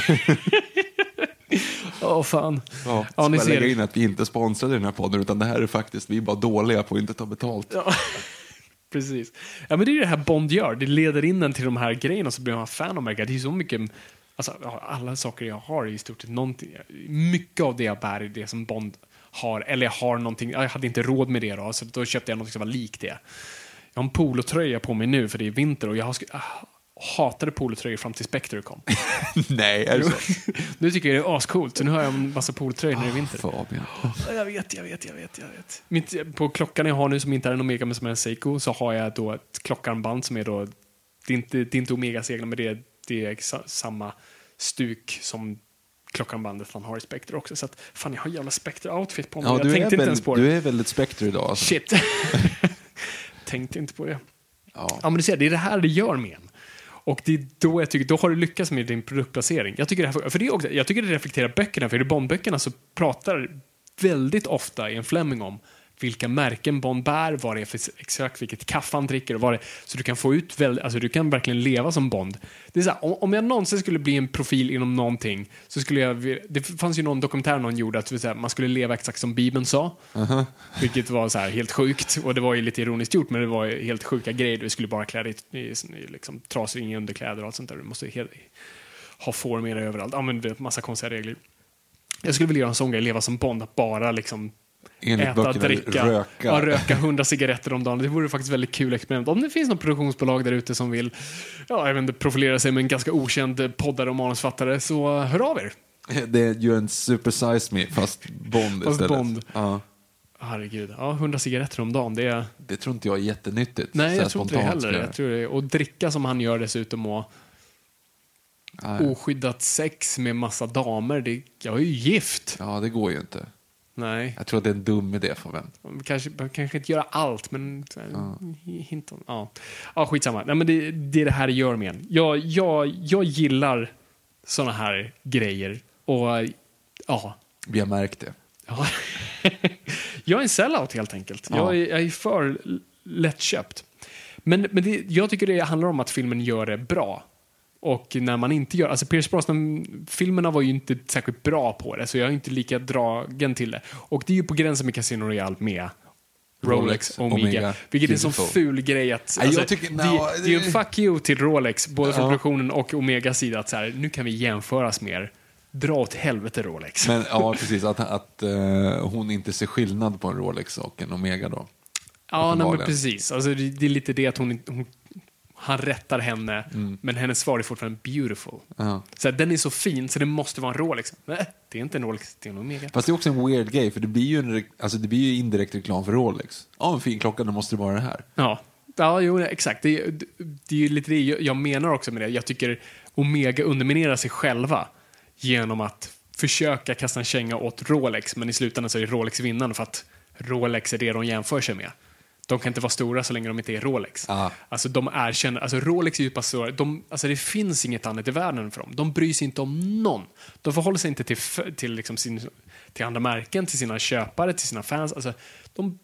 Åh fan. Ja, Ja, ni ser in att vi inte i den här podden, utan det här är faktiskt, vi är bara dåliga på att inte ta betalt. Ja, precis. Ja, men det är det här Bond gör. Det leder in en till de här grejerna så blir man fan av märket. Det är så mycket, alltså alla saker jag har är i stort sett någonting. Mycket av det jag bär är det som Bond har, eller jag har någonting, jag hade inte råd med det då, så då köpte jag något som var likt det. Jag har en polotröja på mig nu för det är vinter och jag har hatade polotröjor fram till Spectre kom. Nej, är det så? nu tycker jag det är ascoolt, så nu har jag en massa polotröjor när det är vinter. Fabian. Jag vet, jag vet, jag vet, jag vet. Mitt, på klockan jag har nu som inte är en Omega men som är en Seiko så har jag då ett klockarmband som är då, det är inte, det är inte Omega-seglar men det är, det är samma stuk som klockarmbandet han har i Spectre också. Så att, fan jag har jävla Spectre-outfit på mig. Ja, jag tänkte inte väl, ens på det. du är väldigt Spectre idag. Alltså. Shit. tänkte inte på det. Ja. Ja, men du ser, det är det här det gör med en. Och det är då jag tycker, då har du lyckats med din produktplacering. Jag tycker det, här, för det också, jag tycker det reflekterar böckerna, för i Bondböckerna så pratar väldigt ofta Ian Fleming om vilka märken Bond bär, vad det är för exakt vilket kaffe han dricker och vad det Så du kan få ut väl, alltså du kan verkligen leva som Bond. Det är så här, om, jag någonsin skulle bli en profil inom någonting så skulle jag, det fanns ju någon dokumentär någon gjorde att här, man skulle leva exakt som Bibeln sa. Vilket var så här helt sjukt. Och det var ju lite ironiskt gjort, men det var helt sjuka grejer. Du skulle bara klä dig i, i, i liksom, trasor, inga underkläder och allt sånt där. Du måste helt, ha får med dig överallt. Ja, men det är massa konstiga regler. Jag skulle vilja göra en sån grej, leva som Bond, att bara liksom Enligt äta, dricka, röka. Ja, röka 100 cigaretter om dagen. Det vore faktiskt väldigt kul experiment. Om det finns något produktionsbolag där ute som vill ja, inte, profilera sig med en ganska okänd poddare och manusfattare, så hör av er. Det är ju en Super Size Me, fast Bond Fast istället. Bond. Ja. Herregud, ja, 100 cigaretter om dagen, det är... Det tror inte jag är jättenyttigt. Nej, jag tror inte det heller. Jag tror det, och dricka som han gör dessutom och Nej. oskyddat sex med massa damer, det, jag är ju gift. Ja, det går ju inte. Nej, Jag tror att det är en dum idé, Fabian. man kanske, man kanske inte göra allt, men så här, hint om, ja. ja, skitsamma. Nej, men det, det är det här det gör med en. Jag, jag, jag gillar såna här grejer och ja, Vi har märkt det. Ja. jag är en sellout helt enkelt. Ja. Jag, är, jag är för lättköpt. Men, men det, jag tycker det handlar om att filmen gör det bra. Och när man inte gör, alltså Pierce Brosnan-filmerna var ju inte särskilt bra på det, så jag är inte lika dragen till det. Och det är ju på gränsen med Casino Royale med Rolex, Rolex, Omega, Omega, vilket är en sån ful grej att... Jag tycker- det, no, det är ju en fuck you till Rolex, både från produktionen och Omegas sida, att så här, nu kan vi jämföras mer. Dra åt helvete Rolex. Men ja, precis. Att, att eh, hon inte ser skillnad på en Rolex och en Omega då. Ja, nej, precis. Alltså, det, det är lite det att hon, hon han rättar henne, men hennes svar är fortfarande beautiful. Mm. Ja. Så den är så fin så det måste vara en Rolex. Nej, det är inte en Rolex, det är en Omega. Fast det är också en weird grej, för det blir ju, en, alltså, det blir ju indirekt reklam för Rolex. Ja, en fin klocka, då måste det vara det här. Ja, ja jo, exakt. Det, är- det är ju lite det jag- menar också med det. Jag tycker Omega underminerar sig själva genom att försöka kasta en känga åt Rolex, men i slutändan så är Rolex vinnande för att Rolex är det de jämför sig med. De kan inte vara stora så länge de inte är Rolex. Ah. Alltså de erkänner, alltså Rolex är ju stora, de, alltså det finns inget annat i världen för dem. De bryr sig inte om någon. De förhåller sig inte till, till, liksom sin, till andra märken, till sina köpare, till sina fans. Alltså, de,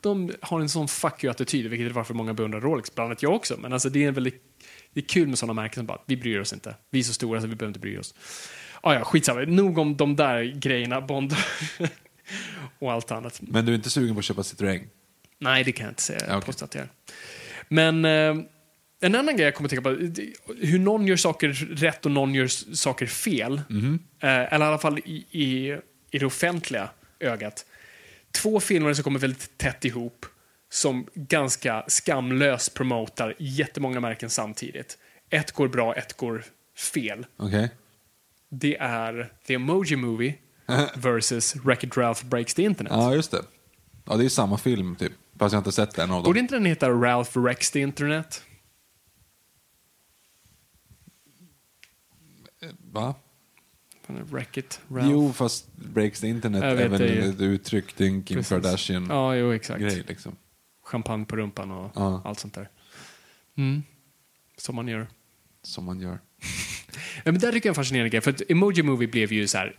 de har en sån fuck you-attityd, vilket är varför många beundrar Rolex, bland annat jag också. Men alltså det är väldigt det är kul med sådana märken som bara, vi bryr oss inte. Vi är så stora så vi behöver inte bry oss. Ah, ja, skitsamma. Nog om de där grejerna, Bond och allt annat. Men du är inte sugen på att köpa Citroën? Nej, det kan jag inte säga. Jag är. Men eh, en annan grej jag kommer att tänka på, hur någon gör saker rätt och någon gör saker fel. Mhm. Eh, eller i alla fall i, i, i det offentliga ögat. Två filmer som kommer väldigt tätt ihop som ganska skamlöst promotar jättemånga märken samtidigt. Ett går bra, ett går fel. Okej. Det är The Emoji Movie versus Wreck-It Ralph Breaks the Internet. Ja, just det. Ja, det är samma film typ. Fast jag har inte sett en av dem. Borde inte den heta Ralph Wrecks the Internet? Va? Wreck it, Ralph. Jo, fast Breaks the Internet är väl det ett uttryck till en Kim Precis. Kardashian-grej Ja, jo, exakt. liksom. Champagne på rumpan och Ja. allt sånt där. Mm. Som man gör. Som man gör. Ja, men där tycker jag är en fascinerande grej. För att Emoji Movie blev ju så här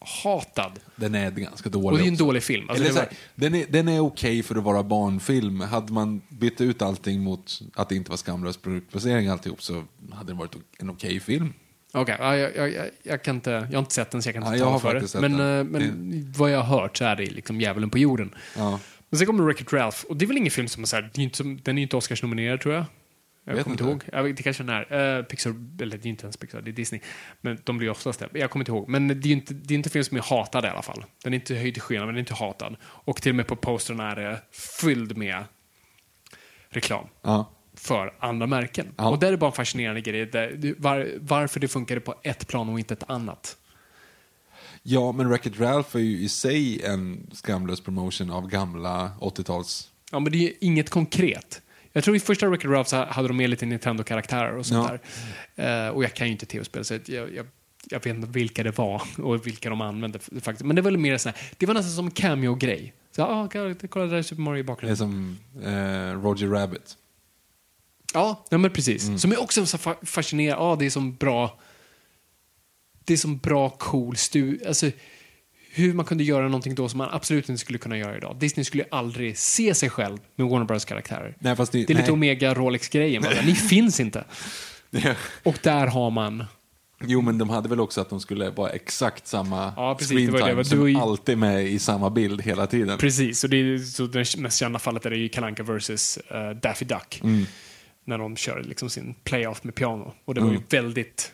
skyhatad. Den är ganska dålig Och det är en också. dålig film. Alltså, Eller det var, här, den är, den är okej för att vara barnfilm. Hade man bytt ut allting mot att det inte var skamlös produktplacering alltihop så hade det varit en okej film. Okej, ja, jag, jag, jag, jag, kan inte, jag har inte sett den så jag kan inte Ja, tala för det. Men, den. eh, men vad jag har hört så är det liksom djävulen på jorden. Ja. Men sen kommer Wreck-It Ralph och det är väl ingen film som är så här, det är den är ju inte Oscars-nominerad tror jag. Jag Vet kommer inte ihåg. Jag vet, det kanske den är. Uh, Pixar, eller det är inte ens Pixar, det är Disney. Men de blir oftast det. Jag kommer inte ihåg. Men det är ju inte, det är inte film som är hatad i alla fall. Den är inte höjd i skyarna, men den är inte hatad. Och till och med på postern är det fylld med reklam Ja. för andra märken. Ja. Och där är det bara en fascinerande grej. Där, var, varför det funkade på ett plan och inte ett annat. ja, men Wreck-It Ralph är ju i sig en skamlös promotion av gamla 80-tals... Ja, men det är ju inget konkret. Jag tror i första Wreck-It Ralph så hade de med lite Nintendo-karaktärer och sånt Ja. där. Eh, och jag kan ju inte tv-spel, så jag, jag, jag vet inte vilka det var och vilka de använde. Faktiskt. Men det var väl mer sån här, det var nästan som en cameo-grej. Så, ah, kolla, där är Super Mario i Det är bakgrunden. som eh, Roger Rabbit. Ja, ja men precis. Mm. Som är också så fa- fascinerande. Ja, det är som bra... Det är som bra, cool stu... Alltså, hur man kunde göra någonting då som man absolut inte skulle kunna göra idag. Disney skulle aldrig se sig själv med Warner Bros karaktärer. Nej, det, Det är lite nej. Omega Rolex-grejen. Ni finns inte. Och där har man... Jo, men de hade väl också att de skulle vara exakt samma Ja, precis, screen det var det. time, Det som var ju- alltid med i samma bild hela tiden. Precis, och det är, så det mest kända fallet är det ju Kalanka vs. Uh, Daffy Duck. Mm. När de kör liksom sin playoff med piano. Och det var ju Mm. väldigt...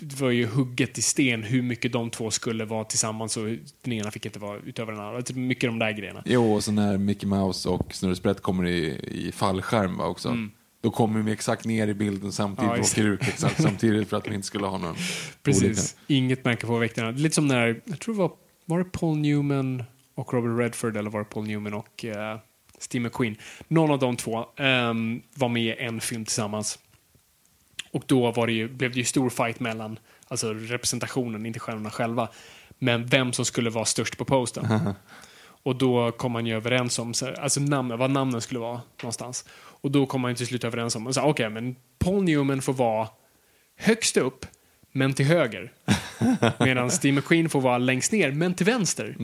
Det var ju hugget i sten hur mycket de två skulle vara tillsammans och den ena fick inte vara utöver den andra. Typ Mycket de där grejerna. Jo, och så när Mickey Mouse och Snurre Sprätt kommer i, i fallskärm va, också. Då kommer de exakt ner i bilden samtidigt Mm. Ja, och åker ut exakt samtidigt för att de inte skulle ha någon Precis. Inget märke på väktarna. Lite som när, jag tror det var, var det Paul Newman och Robert Redford eller var det Paul Newman och uh, Steve McQueen? Någon av de två ehm, var med i en film tillsammans. Och då var det ju, blev det ju stor fight mellan alltså representationen, inte stjärnorna själva, men vem som skulle vara störst på posten. Och då kom man ju överens om så, alltså namn, vad namnen skulle vara någonstans. Och då kom man ju till slut överens om, okej, men Paul Newman får vara högst upp, men till höger. Medan Steve McQueen får vara längst ner, men till vänster.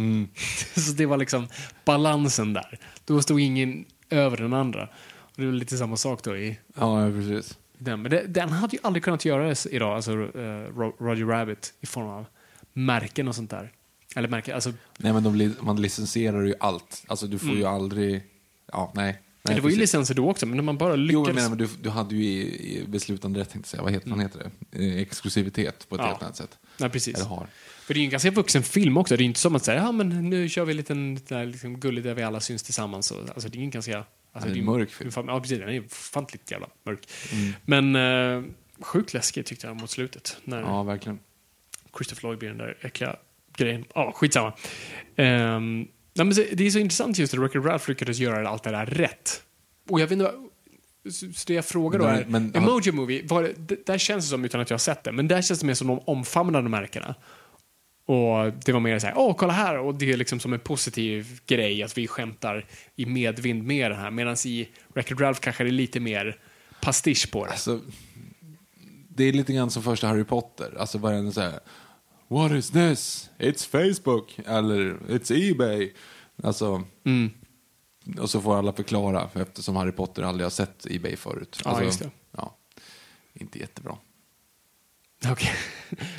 så det var liksom balansen där. Då stod ingen över den andra. Och det var lite samma sak då i ja, precis. Den. Men det, den hade ju aldrig kunnat göras idag, alltså Ro- Roger Rabbit, i form av märken och sånt där. Eller märken, alltså, Nej, men de, man licensierar ju allt. Alltså, du får ju aldrig... Ja, nej. nej Mm. det var ju precis. licenser då också, men när man bara Jo, lyckades... jag menar, men du, du hade ju i, i beslutande rätt, tänkte säga. Vad heter, vad heter det? Eh, Exklusivitet på ett Ja. helt annat sätt. Nej, precis. Eller har. För det är ju en ganska vuxen film också. Det är inte som att säga, ja men nu kör vi en liten där liksom gullig där vi alla syns tillsammans. Alltså det är en ganska... Alltså, är en mörk film. Ja, precis. Den är ofantligt jävla mörk. Men eh, sjukt läskig tyckte jag mot slutet. När Ja, verkligen. Christopher Lloyd blir den där äckliga grejen. Ja, skitsamma. Um, nej, men det är så intressant just att Wreck-It Ralph lyckades göra allt det där rätt. Och jag vet inte, vad- så så det jag frågar då är, men- Emoji Movie, var det, där känns det som, utan att jag har sett det, men där känns det mer som de omfamnade märkena. Och det var mer så här, åh kolla här, och det är liksom som en positiv grej att vi skämtar i medvind med det här. Medan i Wreck-It Ralph kanske det är lite mer pastisch på det. Alltså, det är lite grann som första Harry Potter. Alltså varenda så här, What is this? It's Facebook. Eller It's Ebay. Alltså, Mm. och så får alla förklara eftersom Harry Potter aldrig har sett Ebay förut. Ja, Alltså, just det. Ja, inte jättebra. Okej.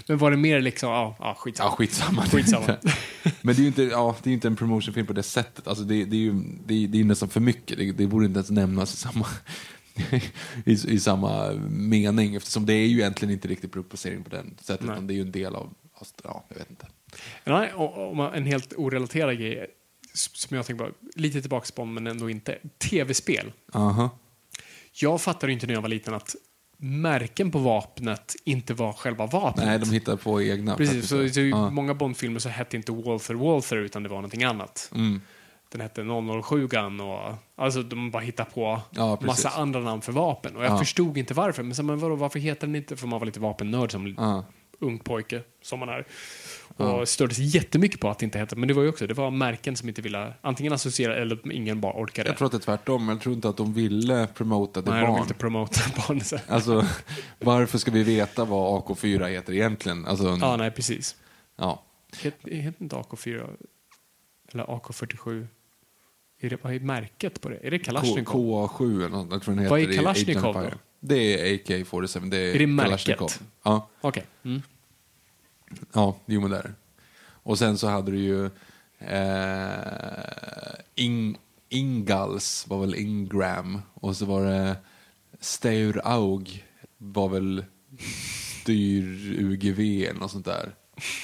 Men var det mer liksom, ja, ja skitsamma. Ja, skitsamma. Skitsamma. Men det är ju inte, ja, det är inte en promotionfilm på det sättet. Alltså det, det är ju det är, det är nästan för mycket. Det, det borde inte ens nämnas i samma, i, i samma mening. Eftersom det är ju egentligen inte riktigt produktplacering på den sättet. Nej. Utan det är ju en del av, ja, jag vet inte. Nej, och, och man- en helt orelaterad grej som jag tänker på, lite tillbaka på men ändå inte. Tv-spel. Aha. Jag fattade inte när jag var liten att märken på vapnet inte var själva vapnet. Nej, de hittar på egna. Precis, så, så i många Bond-filmer så hette inte Walther Walther utan det var någonting annat. Mm. Den hette 007 och alltså de bara hittar på Ja, massa andra namn för vapen. Och jag Ja. förstod inte varför. Men, så, men vadå, varför heter den inte? För man var lite vapennörd som ung pojke som man är. Och störde sig jättemycket på att det inte hette. Men det var ju också, det var märken som inte ville antingen associera eller ingen bara orkade. Jag tror att det är tvärtom. Jag tror inte att de ville promota till Nej, de barn. vill inte promota barn. Så. Alltså, varför ska vi veta vad AK4 heter egentligen? Alltså, Ja, nej, precis. ja. Heter inte AK4 eller AK47? Är det, vad är märket på det? Är det Kalashnikov? KA7 eller något. Jag tror den heter Vad är Kalashnikov då? Det är AK47. Det är, Är det märket? Kalashnikov. Ja, Okej. Mm. Ja, jo men det är det. Och sen så hade du ju eh, In, Ingals var väl Ingram och så var det Stauraug var väl Styr UGV eller något sånt där.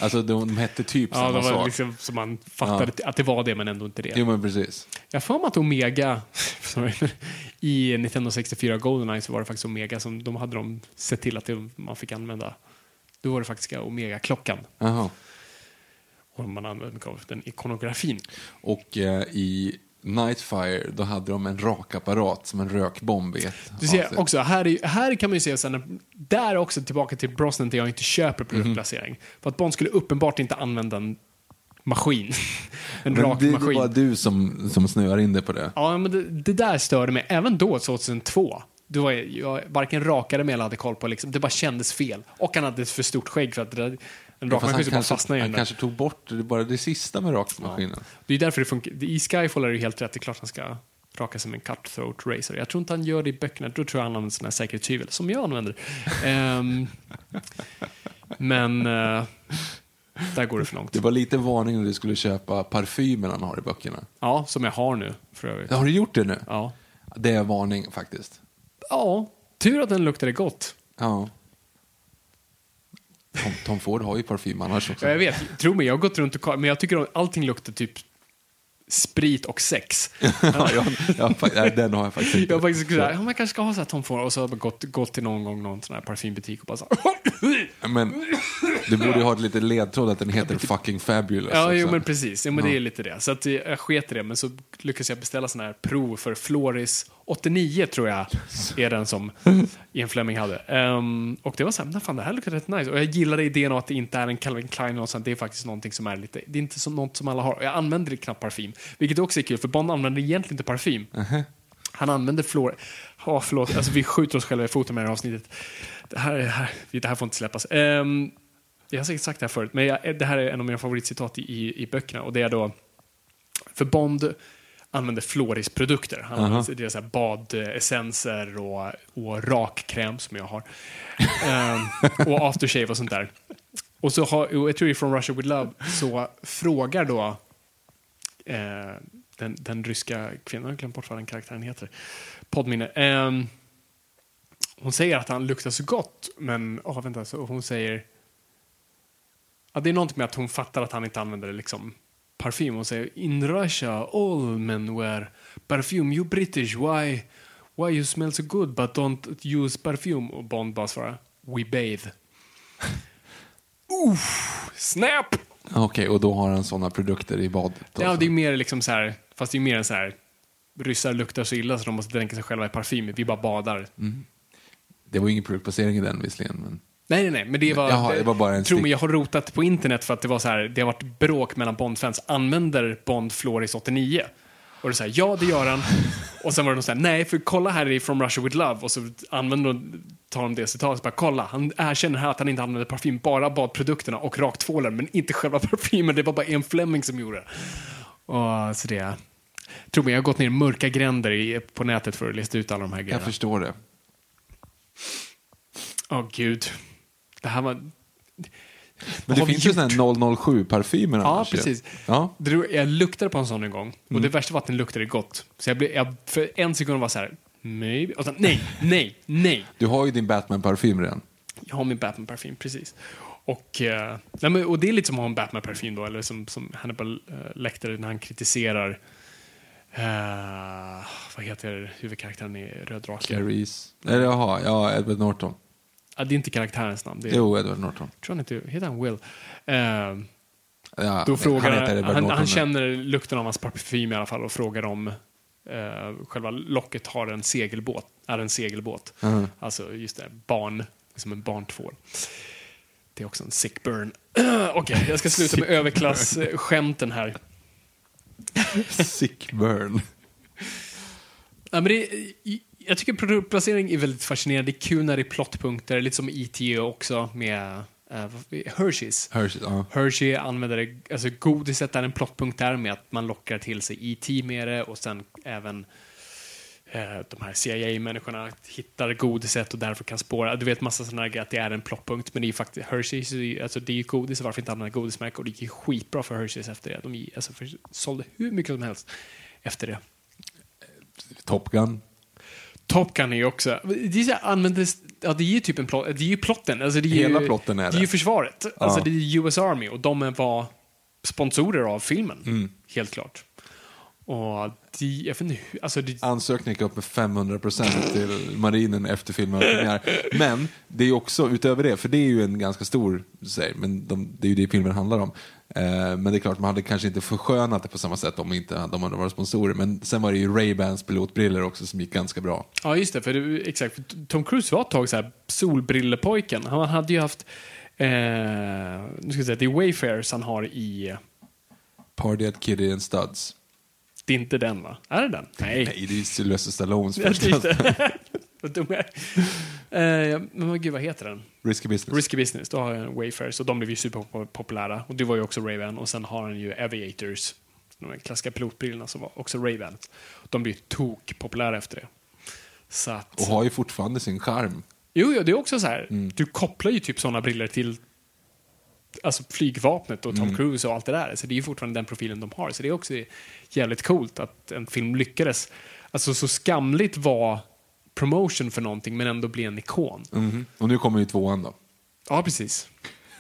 Alltså de, de hette typ Ja, samma sak. liksom så man fattade att det var det, men ändå inte det. Jo men precis. Jag för mig att Omega, sorry, i Nintendo 64 Goldeneye så var det faktiskt Omega som de hade de sett till att det, man fick använda. Då var det faktiskt Omega-klockan. Och man använde mycket av den ikonografin. Och eh, i Nightfire då hade de en rakapparat som en rökbomb i ett Du ser också, här, är, här kan man ju se sen, där också tillbaka till Brosnan där jag inte köper Mhm. produktplacering. För att Bond skulle uppenbart inte använda en maskin. en Men rak det, det maskin. var du som, som snöar in dig på det. Ja, men det, det där störde mig. Även då, 2002. Då var jag, varken rakade mig eller hade koll på liksom, det bara kändes fel. Och han hade ett för stort skägg för att det där, en rakmaskin skulle bara fastna i han kanske tog bort det, bara det sista med rakmaskinen. Det är därför det funkar. I Skyfall är det ju helt rätt. Det är klart han ska raka med en cutthroat razor. Jag tror inte han gör det i böckerna. Då tror jag han använder sådana här säkerhetshyvel, som jag använder. Ehm, men eh, där går det för långt. Det var lite varning när du skulle köpa parfymen han har i böckerna. Ja, som jag har nu för övrigt. Har du gjort det nu? Ja. Det är varning faktiskt. Ja, tur att den luktade gott. Ja. Tom, Tom Ford har ju parfym annars också. Ja, jag vet. Tro mig, jag har gått runt och men jag tycker att allting luktar typ sprit och sex. ja, jag, jag, den har jag faktiskt inte. Jag har faktiskt såhär, ja, man kanske ska ha så här Tom Ford och så har jag gått, gått till någon gång någon sån här parfymbutik och bara så här, Men du borde ju ha ett litet ledtråd att den heter fucking fabulous. Ja, jo, men precis. Ja, men det är lite det. Så att jag sket i det, men så lyckades jag beställa sån här prov för Floris 89, tror jag, är den som Ian Fleming hade. Ehm, och det var så här, fan, det här luktar rätt nice. Och jag gillade idén av att det inte är en Calvin Klein och sånt. Det är faktiskt någonting som är lite, det är inte som något som alla har. Jag använder knappt parfym, vilket också är kul, för Bond använder egentligen inte parfym. Han använder Flor... Ja, förlåt. Alltså, vi skjuter oss själva i foten med det här avsnittet. Det här, är- det här, det här får inte släppas. Ehm, jag har säkert sagt det här förut, men jag, det här är en av mina favoritcitat i, i, i böckerna. Och det är då... För Bond använder Floris produkter. Han använder deras så här badessenser och, och rakkräm som jag har. Ehm, och aftershave och sånt där. Och så har, jag tror i From Russia With Love så frågar då eh, den, den ryska kvinnan, jag glömt bort vad den karaktären heter, poddminne. Ehm, hon säger att han luktar så gott, men oh, vänta, så hon säger... Ja, det är någonting med att hon fattar att han inte använder liksom parfym. Hon säger In Russia all men wear perfume. You British, why, why you smell so good but don't use perfume? Och Bond bara svarar We bathe. Oof, snap! Okej, och då har han sådana produkter i badet. Ja, det är mer liksom så här, fast det är mer en så här, ryssar luktar så illa så de måste dränka sig själva i parfym. Vi bara badar. det var ju ingen produktplacering i den visserligen. Men... Nej, nej, nej, men det var... Jaha, det var bara en Tro stick. mig, jag har rotat på internet för att det var så här, det har varit bråk mellan Bond-fans. Använder Bond Floris 89? Och det är så här, ja det gör han. Och sen var det någon så här, nej för kolla här i From Russia With Love. Och så använder de, tar de det citatet, bara kolla, han erkänner här att han inte använder parfym, bara badprodukterna och raktvålen, men inte själva parfymen. Det var bara en Fleming som gjorde det. Och, så det... Tro mig, jag har gått ner mörka gränder i, på nätet för att lista ut alla de här Jag grejerna. förstår det. Åh gud. Det här var... Men det finns ju sådana här 007-parfymer Ja, annars precis. Ja. Jag luktade på en sån en gång och Mm. det värsta var att den luktade gott. Så jag blev, jag, för en sekund var så här, maybe, och sen nej, nej, nej. Du har ju din Batman-parfym redan. Jag har min Batman-parfym, precis. Och, eh, nej, men, och det är lite som att ha en Batman-parfym då, eller som, som Hannibal eh, Lecter när han kritiserar eh, vad heter huvudkaraktären i Röd drake? Clarice. Eller jaha, ja, Edward Norton. Ja, det är inte karaktärens namn. Det är, Jo, Edward Norton. tror han inte, heter han Will? Eh, Ja, Då frågar han han, han, han känner lukten av hans parfym i alla fall och frågar om eh, själva locket har en segelbåt. Är en segelbåt. Mhm. Alltså just det, barn, som en barntvål. Det är också en sick burn. Okej, jag ska sluta med överklass-skämten här. Sick burn. Ja, men det, jag tycker produktplacering är väldigt fascinerande. Det är kul när det är plottpunkter, lite som E.T. också med eh, Hershey's. Hershey, ja. Hershey använder det, alltså godiset är en plottpunkt där med att man lockar till sig E.T. med det och sen även eh, de här CIA-människorna hittar godiset och därför kan spåra. Du vet massa sådana grejer att det är en plottpunkt men det är ju faktiskt Hershey's, är ju- alltså det är ju godis, varför inte använda godismärke? Och det gick ju skitbra för Hershey's efter det. De alltså, för, sålde hur mycket som helst efter det. Top Gun. Top Gun är ju också, det är, så här, användes, ja, det är ju typ en plott, det är ju plotten. Alltså det är Hela ju, plotten är det. det. är ju försvaret. Alltså det är US Army och de var sponsorer av filmen. Mm. Helt klart. Och de, jag vet inte alltså det, Ansökningen gick upp med 500 procent till marinen efter filmen premiär. Men det är också utöver det, för det är ju en ganska stor, säg, men de, det är ju det filmen handlar om. Eh, men det är klart, man hade kanske inte förskönat det på samma sätt om inte de hade varit sponsorer. Men sen var det ju Ray-Bans pilotbriller också som gick ganska bra. ja just det, för det, exakt. För Tom Cruise var ett tag så här solbrillepojken. Han hade ju haft, eh, nu ska jag säga, det är Wayfarers han har i, Party at Kitty and Studs. Det är inte den va? Är det den? Nej. Nej, det är Sylvester Stallones första. Eh, Men vad- gud, vad heter den? Risky Business. Risky Business, då har jag Wayfarers och de blev ju superpopulära. Och det var ju också Ray-Ban och sen har han ju Aviators, de klassiska pilotbrillorna som var också Ray-Ban. De blev tokpopulära efter det. Så att, Och har ju fortfarande sin charm. jo, jo, det är också så här, Mm. du kopplar ju typ sådana briller till alltså flygvapnet och Tom Mm. Cruise och allt det där. Så det är ju fortfarande den profilen de har. Så det är också jävligt coolt att en film lyckades. Alltså så skamligt var promotion för någonting men ändå bli en ikon. Mhm. Och nu kommer ju tvåan då. Ja, precis.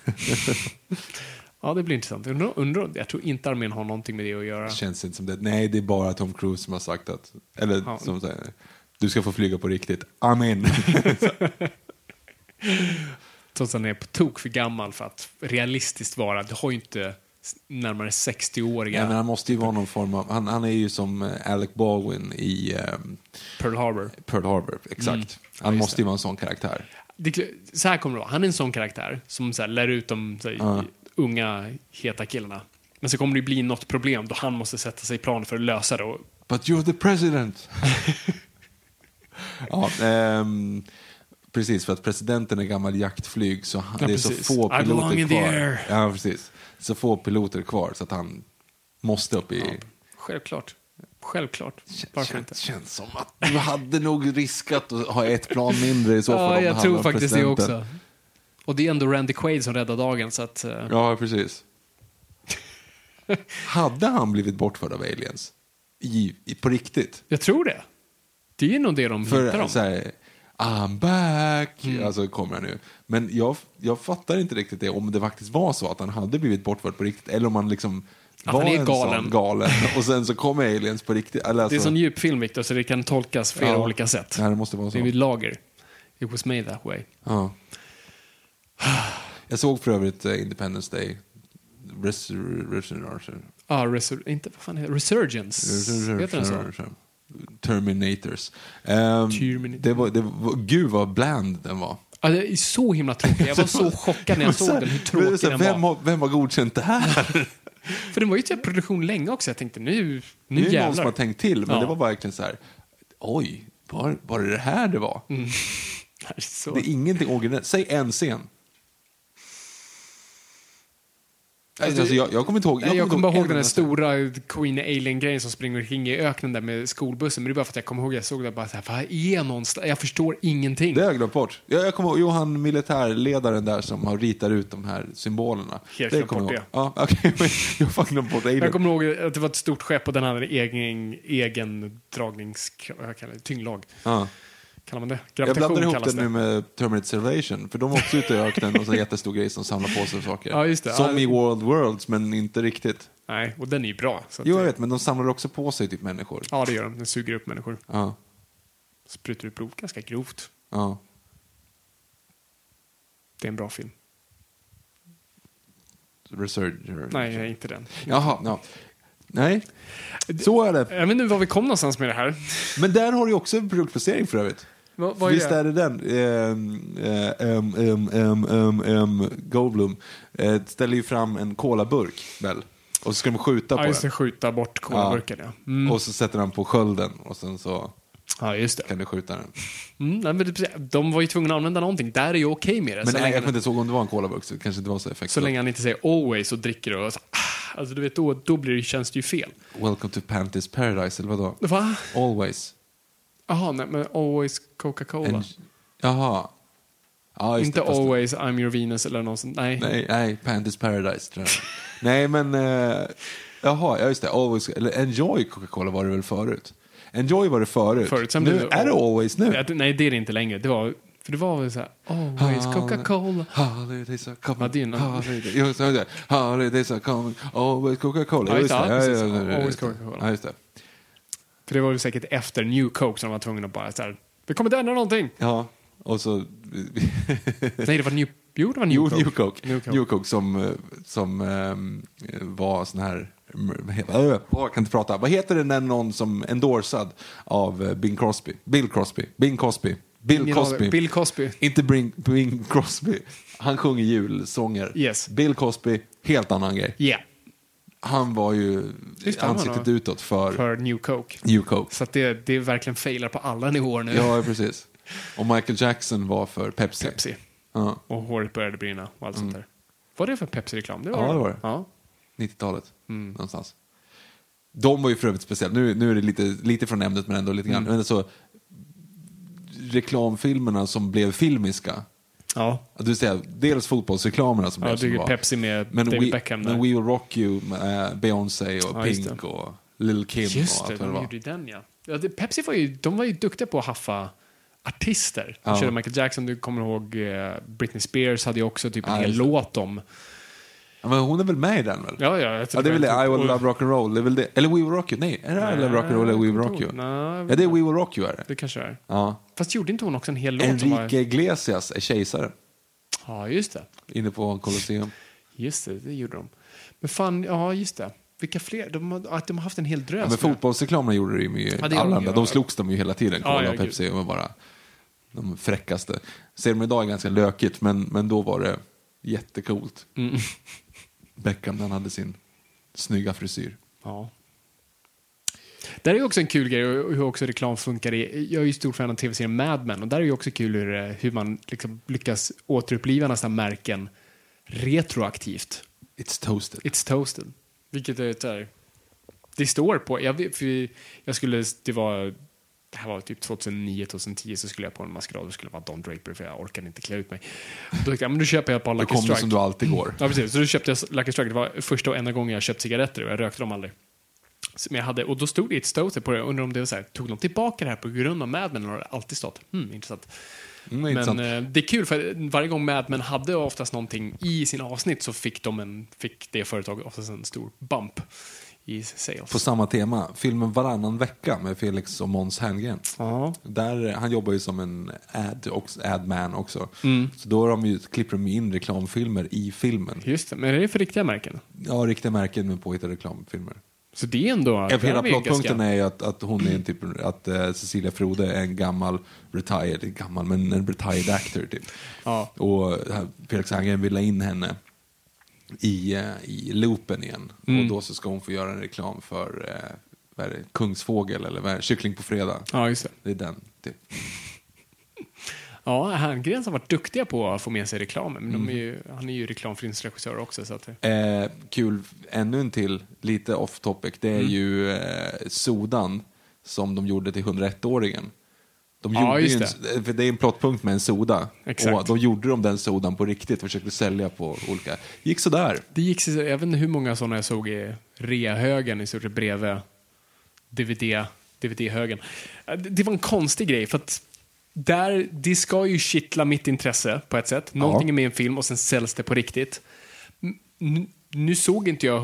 ja, det blir intressant. Undrar, undrar, jag tror inte armén har någonting med det att göra. Känns inte som det. Nej, det är bara Tom Cruise som har sagt att, eller Ja. som säger, du ska få flyga på riktigt. Amen. Trots att han är på tok för gammal för att realistiskt vara. Du har ju inte närmare 60-åriga ja, men han måste ju vara någon form av, han, han är ju som eh, Alec Baldwin i ehm, Pearl Harbor. Pearl Harbor, exakt. Mm. Ja, Han måste ju vara en sån karaktär. Det, så här kommer det vara. Han är en sån karaktär som så här, lär ut de här, Ja. unga, heta killarna. Men så kommer det bli något problem då han måste sätta sig i plan för att lösa det. Och, But you're the president. ja, ehm, precis, för att presidenten är gammal jaktflyg så han, Ja, det är så få piloter kvar. Ja, precis. Så få piloter kvar så att han måste upp i... självklart. Självklart. Varför inte? Känns, som att du hade nog riskat att ha ett plan mindre i så fall. Ja, jag tror faktiskt det också. Och det är ändå Randy Quaid som räddar dagen, så att... eh, Ja, precis. hade han blivit bortförd av aliens? I, i, på riktigt? Jag tror det. Det är nog det de hittar För om. I'm back, Mm. alltså kommer han nu. Men jag, jag fattar inte riktigt det, om det faktiskt var så att han hade blivit bortförd på riktigt, eller om han liksom Att var han är en galen. sån galen, och sen så kommer aliens på riktigt. Eller Det är alltså, en sån djup film, Victor, så det kan tolkas flera Ja. olika sätt. Ja, det måste vara så. Det är lager. It was made that way. Ja. Jag såg för övrigt eh, Independence Day. Resur- Resur- Ja, resur- inte, vad fan heter det? Resurgence. Heter den så? Terminators. Ehm, Terminator. det var, det var, gud vad bland den var. Ja, det är så himla tråkig. Jag var så chockad när jag såg den, hur tråkig den vem, var. har, vem har godkänt det här? För den var ju typ produktion länge också. Jag tänkte, nu, nu, är det någon jävlar. som har tänkt till, men Ja. det var verkligen så här. Oj, var, var det det här det var? Det är så. Det är ingenting originellt. Säg en scen. Alltså, jag, jag kommer inte ihåg. Nej, jag kommer bara ihåg den enda- stora Queen Alien-grejen som springer omkring i öknen där med skolbussen. Men det är bara för att jag kommer ihåg, jag såg det bara så här, vad är jag någonstans? Jag förstår ingenting. Det har jag glömt bort. Jag, jag kommer ihåg Johan, militärledaren där som har ritat ut de här symbolerna. Helt det kommer jag ihåg. Ja, okej, men jag har glömt bort Alien. Jag kommer ihåg att det var ett stort skepp och den hade en egen, egen dragnings... Tyngdlag. Ja. Kallar man det? Jag Gravitation blandar ihop det nu med Terminator Salvation, för de var också ute i öknen och så en jättestor grej som samlar på sig saker. Ja, just det. Som Ja. i World Worlds, men inte riktigt. Nej, och den är ju bra. Jo, jag det- vet, men de samlar också på sig typ människor. Ja, det gör de. Den suger upp människor. Ja, Sprutar ut blod ganska grovt. ja. Det är en bra film. Resurger. Nej, inte den. Jaha, ja. Nej, så är det. Jag vet inte var vi kom någonstans med det här. Men där har du också produktplacering för övrigt. Vad, vad är Visst det? är det den? Ehm, ehm, ehm, ehm, ehm, Goldblum eh, ställer ju fram en colaburk, väl? Och så ska de skjuta på Ja, just det. den. Skjuta bort kolaburken, ja. Mm. Och så sätter han på skölden och sen så Ja, just det. kan du skjuta den. Mm, nej, men det. precis. De var ju tvungna att använda någonting. Där är ju okej med det. Men så, nej, länge, jag kommer inte ihåg om det var en colaburk så det kanske inte var så så effektfullt. länge han inte säger always och dricker och så, ah, Alltså du vet, då, då blir det, känns det ju fel. Welcome to Panties Paradise, eller vadå? Va? Always. Jaha, nej, men always Coca-Cola. En, jaha. Ja, just inte det, fast- always I'm your Venus eller något sånt. Nej. Nej, nej, Panties Paradise tror jag. nej, men... Uh, jaha, ja just det. Always, eller Enjoy Coca-Cola var det väl förut? Enjoy var det förut. Förut, sen nu, det- är det Always nu? Ja, det- Nej, det är det inte längre. Det var, för det var väl så här, always Coca-Cola. Holidays are coming. Ja, det är en- holidays, just det. Holidays are coming. Always Coca-Cola. Ja, just det. Ja, precis. Always. Coca-Cola. Ja, just det. För det var ju säkert efter New Coke som de var tvungna att bara så här, vi kommer inte ändra någonting. Ja, och så... Nej, det var New, jo, det var New Jo, Coke. New Coke. New Coke. New Coke som, som ehm, var sån här... Jag kan inte prata. Vad heter det när någon som endorsad av eh, Bing Crosby? Bill Crosby. Bing Crosby. Bill Cosby. Bill Cosby. Inte Bing, Bing Crosby. Han sjunger julsånger. Yes. Bill Cosby, helt annan grej. Yeah, Han var ju Just ansiktet utåt för, för New Coke. New Coke. Så det, det verkligen failar på alla nivåer nu. Ja, precis. Och Michael Jackson var för Pepsi. Pepsi. Ja, Och håret började brinna och allt sånt där. Var det för Pepsi-reklam? Det var Ja, det var det. Ja. 90-talet. Mm. Någonstans. De var ju för övrigt speciellt. Nu, nu är det lite, lite från ämnet men ändå lite Mm. grann. Men alltså, reklamfilmerna som blev filmiska. Ja, vill säga, dels fotbollsreklamerna som ja blev som var. Pepsi med Men David We, Beckham där. men We Will Rock You med eh, Beyoncé och Ja, Pink och Lil Kim Just och det, de gjorde den ja. ja det, Pepsi var ju, de var ju duktiga på att haffa artister. De Ja. körde Michael Jackson, du kommer ihåg eh, Britney Spears hade ju också typ en hel låt om. Men hon är väl med i den väl? Ja, ja. Jag Ja, det är väl det. I will love rock and roll. Det är väl det. Eller We Will Rock You. Nej, är det I love rock and roll eller We Will Rock You? Nej, Ja, det är We Will Rock You är det. det kanske är. Ja. Fast gjorde inte hon också en hel låt. Enrique Iglesias är kejsare. Ja, just det. Inne på Colosseum. Just det, det gjorde de. Men fan, ja just det. Vilka fler? De har, att de har haft en hel drös. Ja, men fotbollsreklamerna gjorde det ju med Ja, det alla de. De slogs de ju hela tiden. Cola ja, och Pepsi var bara de fräckaste. Ser de idag är ganska lökigt, men, men då var det jättecoolt. Mm. Beckham, han hade sin snygga frisyr. Ja. Där är ju också en kul grej och hur också reklam funkar. I, jag är ju stor fan av tv-serien Mad Men och där är ju också kul hur, eh, hur man liksom lyckas återuppliva nästan märken retroaktivt. It's toasted. It's toasted. Vilket är Det står på, jag, jag skulle, det var, det här var typ 2009-2010 så skulle jag på en maskerad och skulle vara Don Draper för jag orkade inte klä ut mig. Då tänkte jag, men då köper jag ett par Lucky kom det Strike. som du alltid går. Ja, precis. Så då köpte jag Lucky Strike. Det var första och enda gången jag köpt cigaretter och jag rökte dem aldrig. Som jag hade, och då stod det ett stoter på det. Jag undrar om det var så här, tog de tillbaka det här på grund av Mad Men eller har det alltid stått? Hmm, intressant. Mm, Men intressant. eh, det är kul för varje gång Mad Men hade oftast någonting i sin avsnitt så fick, de en, fick det företaget oftast en stor bump i sales. På samma tema, filmen Varannan vecka med Felix och Måns Herngren. Ja. Där, han jobbar ju som en ad, också, ad man också. Mm. Så då har de ju, klipper de in reklamfilmer i filmen. Just det, men är det för riktiga märken? Ja, riktiga märken med påhittade reklamfilmer. Så det är ändå... Ja, hela plottpunkten är ju att, att hon är en typ, att eh, Cecilia Frode är en gammal retired, gammal men en retired actor typ. Ja. Och eh, Felix Herngren vill ha in henne i, eh, i loopen igen. Mm. Och då så ska hon få göra en reklam för eh, det, Kungsfågel eller vad? Kyckling på fredag. Ja, just det. Det är den. Typ. Ja, Herngren har varit duktiga på att få med sig reklamen. Men Mm. de är ju, han är ju reklamfilmsregissör också. Så att, Eh, kul, ännu en till, lite off topic, det är Mm. ju eh, Sodan som de gjorde till 101-åringen. De Ja, gjorde en, för det är en plottpunkt med en soda. Exakt. Och då gjorde de den sodan på riktigt och försökte sälja på olika. gick sådär. det gick så, jag vet inte hur många sådana jag såg i reahögen i stort sett bredvid DVD, DVD-högen. Eh, Det, var en konstig grej för att där, det ska ju kittla mitt intresse på ett sätt. Någonting är med i en film och sen säljs det på riktigt. N- nu såg inte jag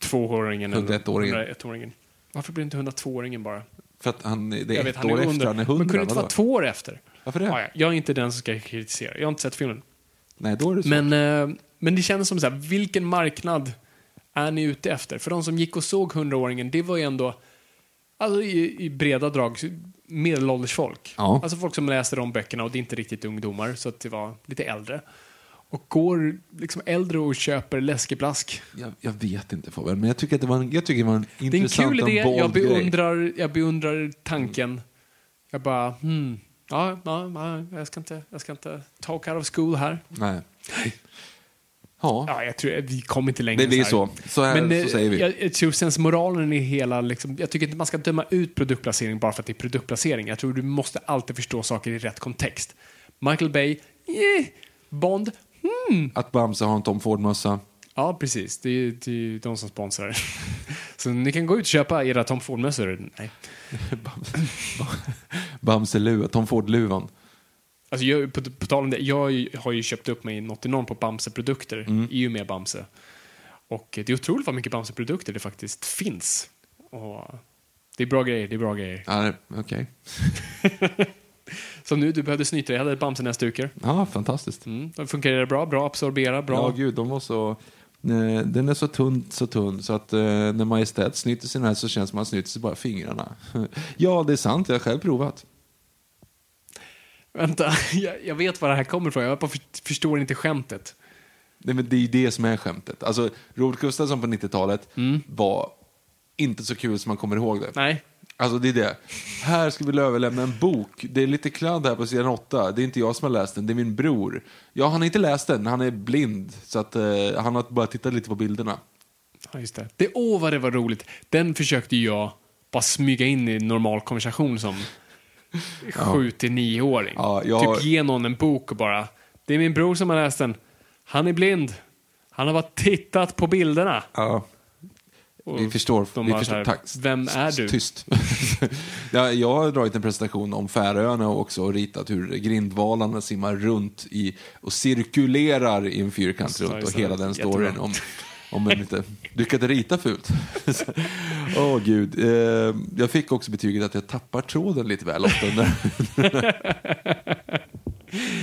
102-åringen. eller 101-åringen. 101-åringen. Varför blir inte 102-åringen bara? För att han, det är Jag ett vet, han år är efter, under. han är Men hundra. kunde det inte vara två år efter? Varför det? Ja, ja. Jag är inte den som ska kritisera. Jag har inte sett filmen. Nej, då är det. Men, eh, men det kändes som så här, vilken marknad är ni ute efter? För de som gick och såg 100-åringen, det var ju ändå, alltså i, i breda drag, medelålders folk. Ja. Alltså folk som läste de böckerna och det är inte riktigt ungdomar, så att det var lite äldre. Och går liksom äldre och köper läskeblask. jag, jag vet inte Fabian, men jag tycker att det var en, jag tycker det var en Det är en intressant kul och idé, bold jag grej. beundrar, jag beundrar tanken. Jag bara, hmm, ja, ja, ja, jag ska inte, jag ska inte talk out of school här. Nej. Ja, Ja, jag tror vi kommer inte längre det blir så. Så, här, Men så eh, säger vi. Jag, jag tror sen moralen i hela, liksom, jag tycker inte man ska döma ut produktplacering bara för att det är produktplacering. Jag tror du måste alltid förstå saker i rätt kontext. Michael Bay, eh, Bond, hmm. Att Bamse har en Tom Ford-mössa. Ja, precis. Det är det är de som sponsrar. Så ni kan gå ut och köpa era Tom Ford-mössor. Nej. Bamse-luva, Tom Ford-luvan. Alltså jag, på, på tal om det, jag har ju- köpt upp mig något enormt på Bamse-produkter Mm. i och med Bamse. Och det är otroligt vad mycket Bamse-produkter det faktiskt finns. Och det är bra grejer, det är bra grejer. Ja, okej. Som nu, du behövde snyta dig, jag ett Bamse-näsdukar. Ja, fantastiskt. Mm, de fungerar bra, bra absorbera, bra. Ja, gud, de var så... eh, Den är så tunn, så tunn så att eh, när Majestät snyter sin här så känns han snyter sig bara fingrarna. ja, det är sant. Jag har själv provat. Vänta, jag, jag vet var det här kommer ifrån, jag bara för, förstår inte skämtet. Nej, men det är ju det som är skämtet. Alltså, Robert Gustafsson på 90-talet var inte så kul som man kommer ihåg det. Nej, Alltså det är det. Här ska vi överlämna en bok. Det är lite kladd här på sidan 8. Det är inte jag som har läst den, det är min bror. Ja, han har inte läst den, han är blind. Så att, eh, han har bara tittat lite på bilderna. ja, just det. det. Åh, vad det var roligt. Den försökte jag bara smyga in i normal konversation som sju till nioåring. Ja, jag Typ ge någon en bok och bara, det är min bror som har läst den. Han är blind. Han har bara tittat på bilderna. Ja. Vi förstår. de vi förstår. här, Tack. Vem är du? Tyst. ja, jag har dragit en presentation om Färöarna också och ritat hur grindvalarna simmar runt i och cirkulerar i en fyrkant runt och hela den storyn om, om en lite... Du kan inte rita fult. Åh gud. Eh, jag fick också betyget att jag tappar tråden lite väl ofta.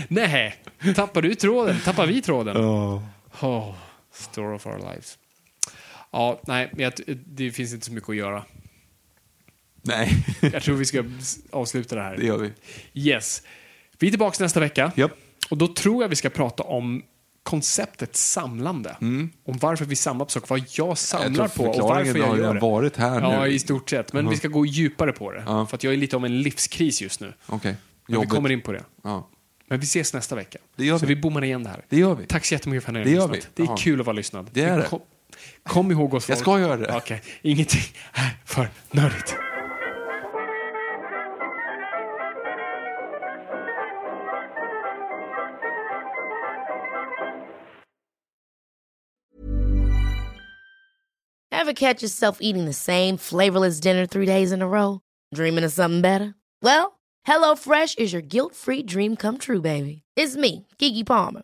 Nej, tappar du tråden? Tappar vi tråden? Oh, story of our lives. Ja, nej, jag, det finns inte så mycket att göra. Nej, Jag tror vi ska avsluta det här. det gör vi. Yes. Vi är tillbaka nästa vecka. Japp. Och då tror jag vi ska prata om konceptet samlande. Om varför vi samlar på saker, vad jag samlar tror på och varför jag har gör redan det. varit här ja, nu. i stort sett. Men vi ska gå djupare på det. Ja. För att jag är lite om en livskris just nu. Okej. Men vi kommer in på det. Ja. Men vi ses nästa vecka. Det gör Så vi. vi bommar igen det här. Det gör vi. Tack så jättemycket för att ni har Det gör lyssnat. vi. Det är Ja. kul att vara lyssnad. Det är det. Kom, kom ihåg oss Jag folk. ska göra det. Okej, ingenting är för nördigt. Ever catch yourself eating the same flavorless dinner three days in a row? Dreaming of something better? Well, HelloFresh is your guilt-free dream come true, baby. It's me, Kiki Palmer.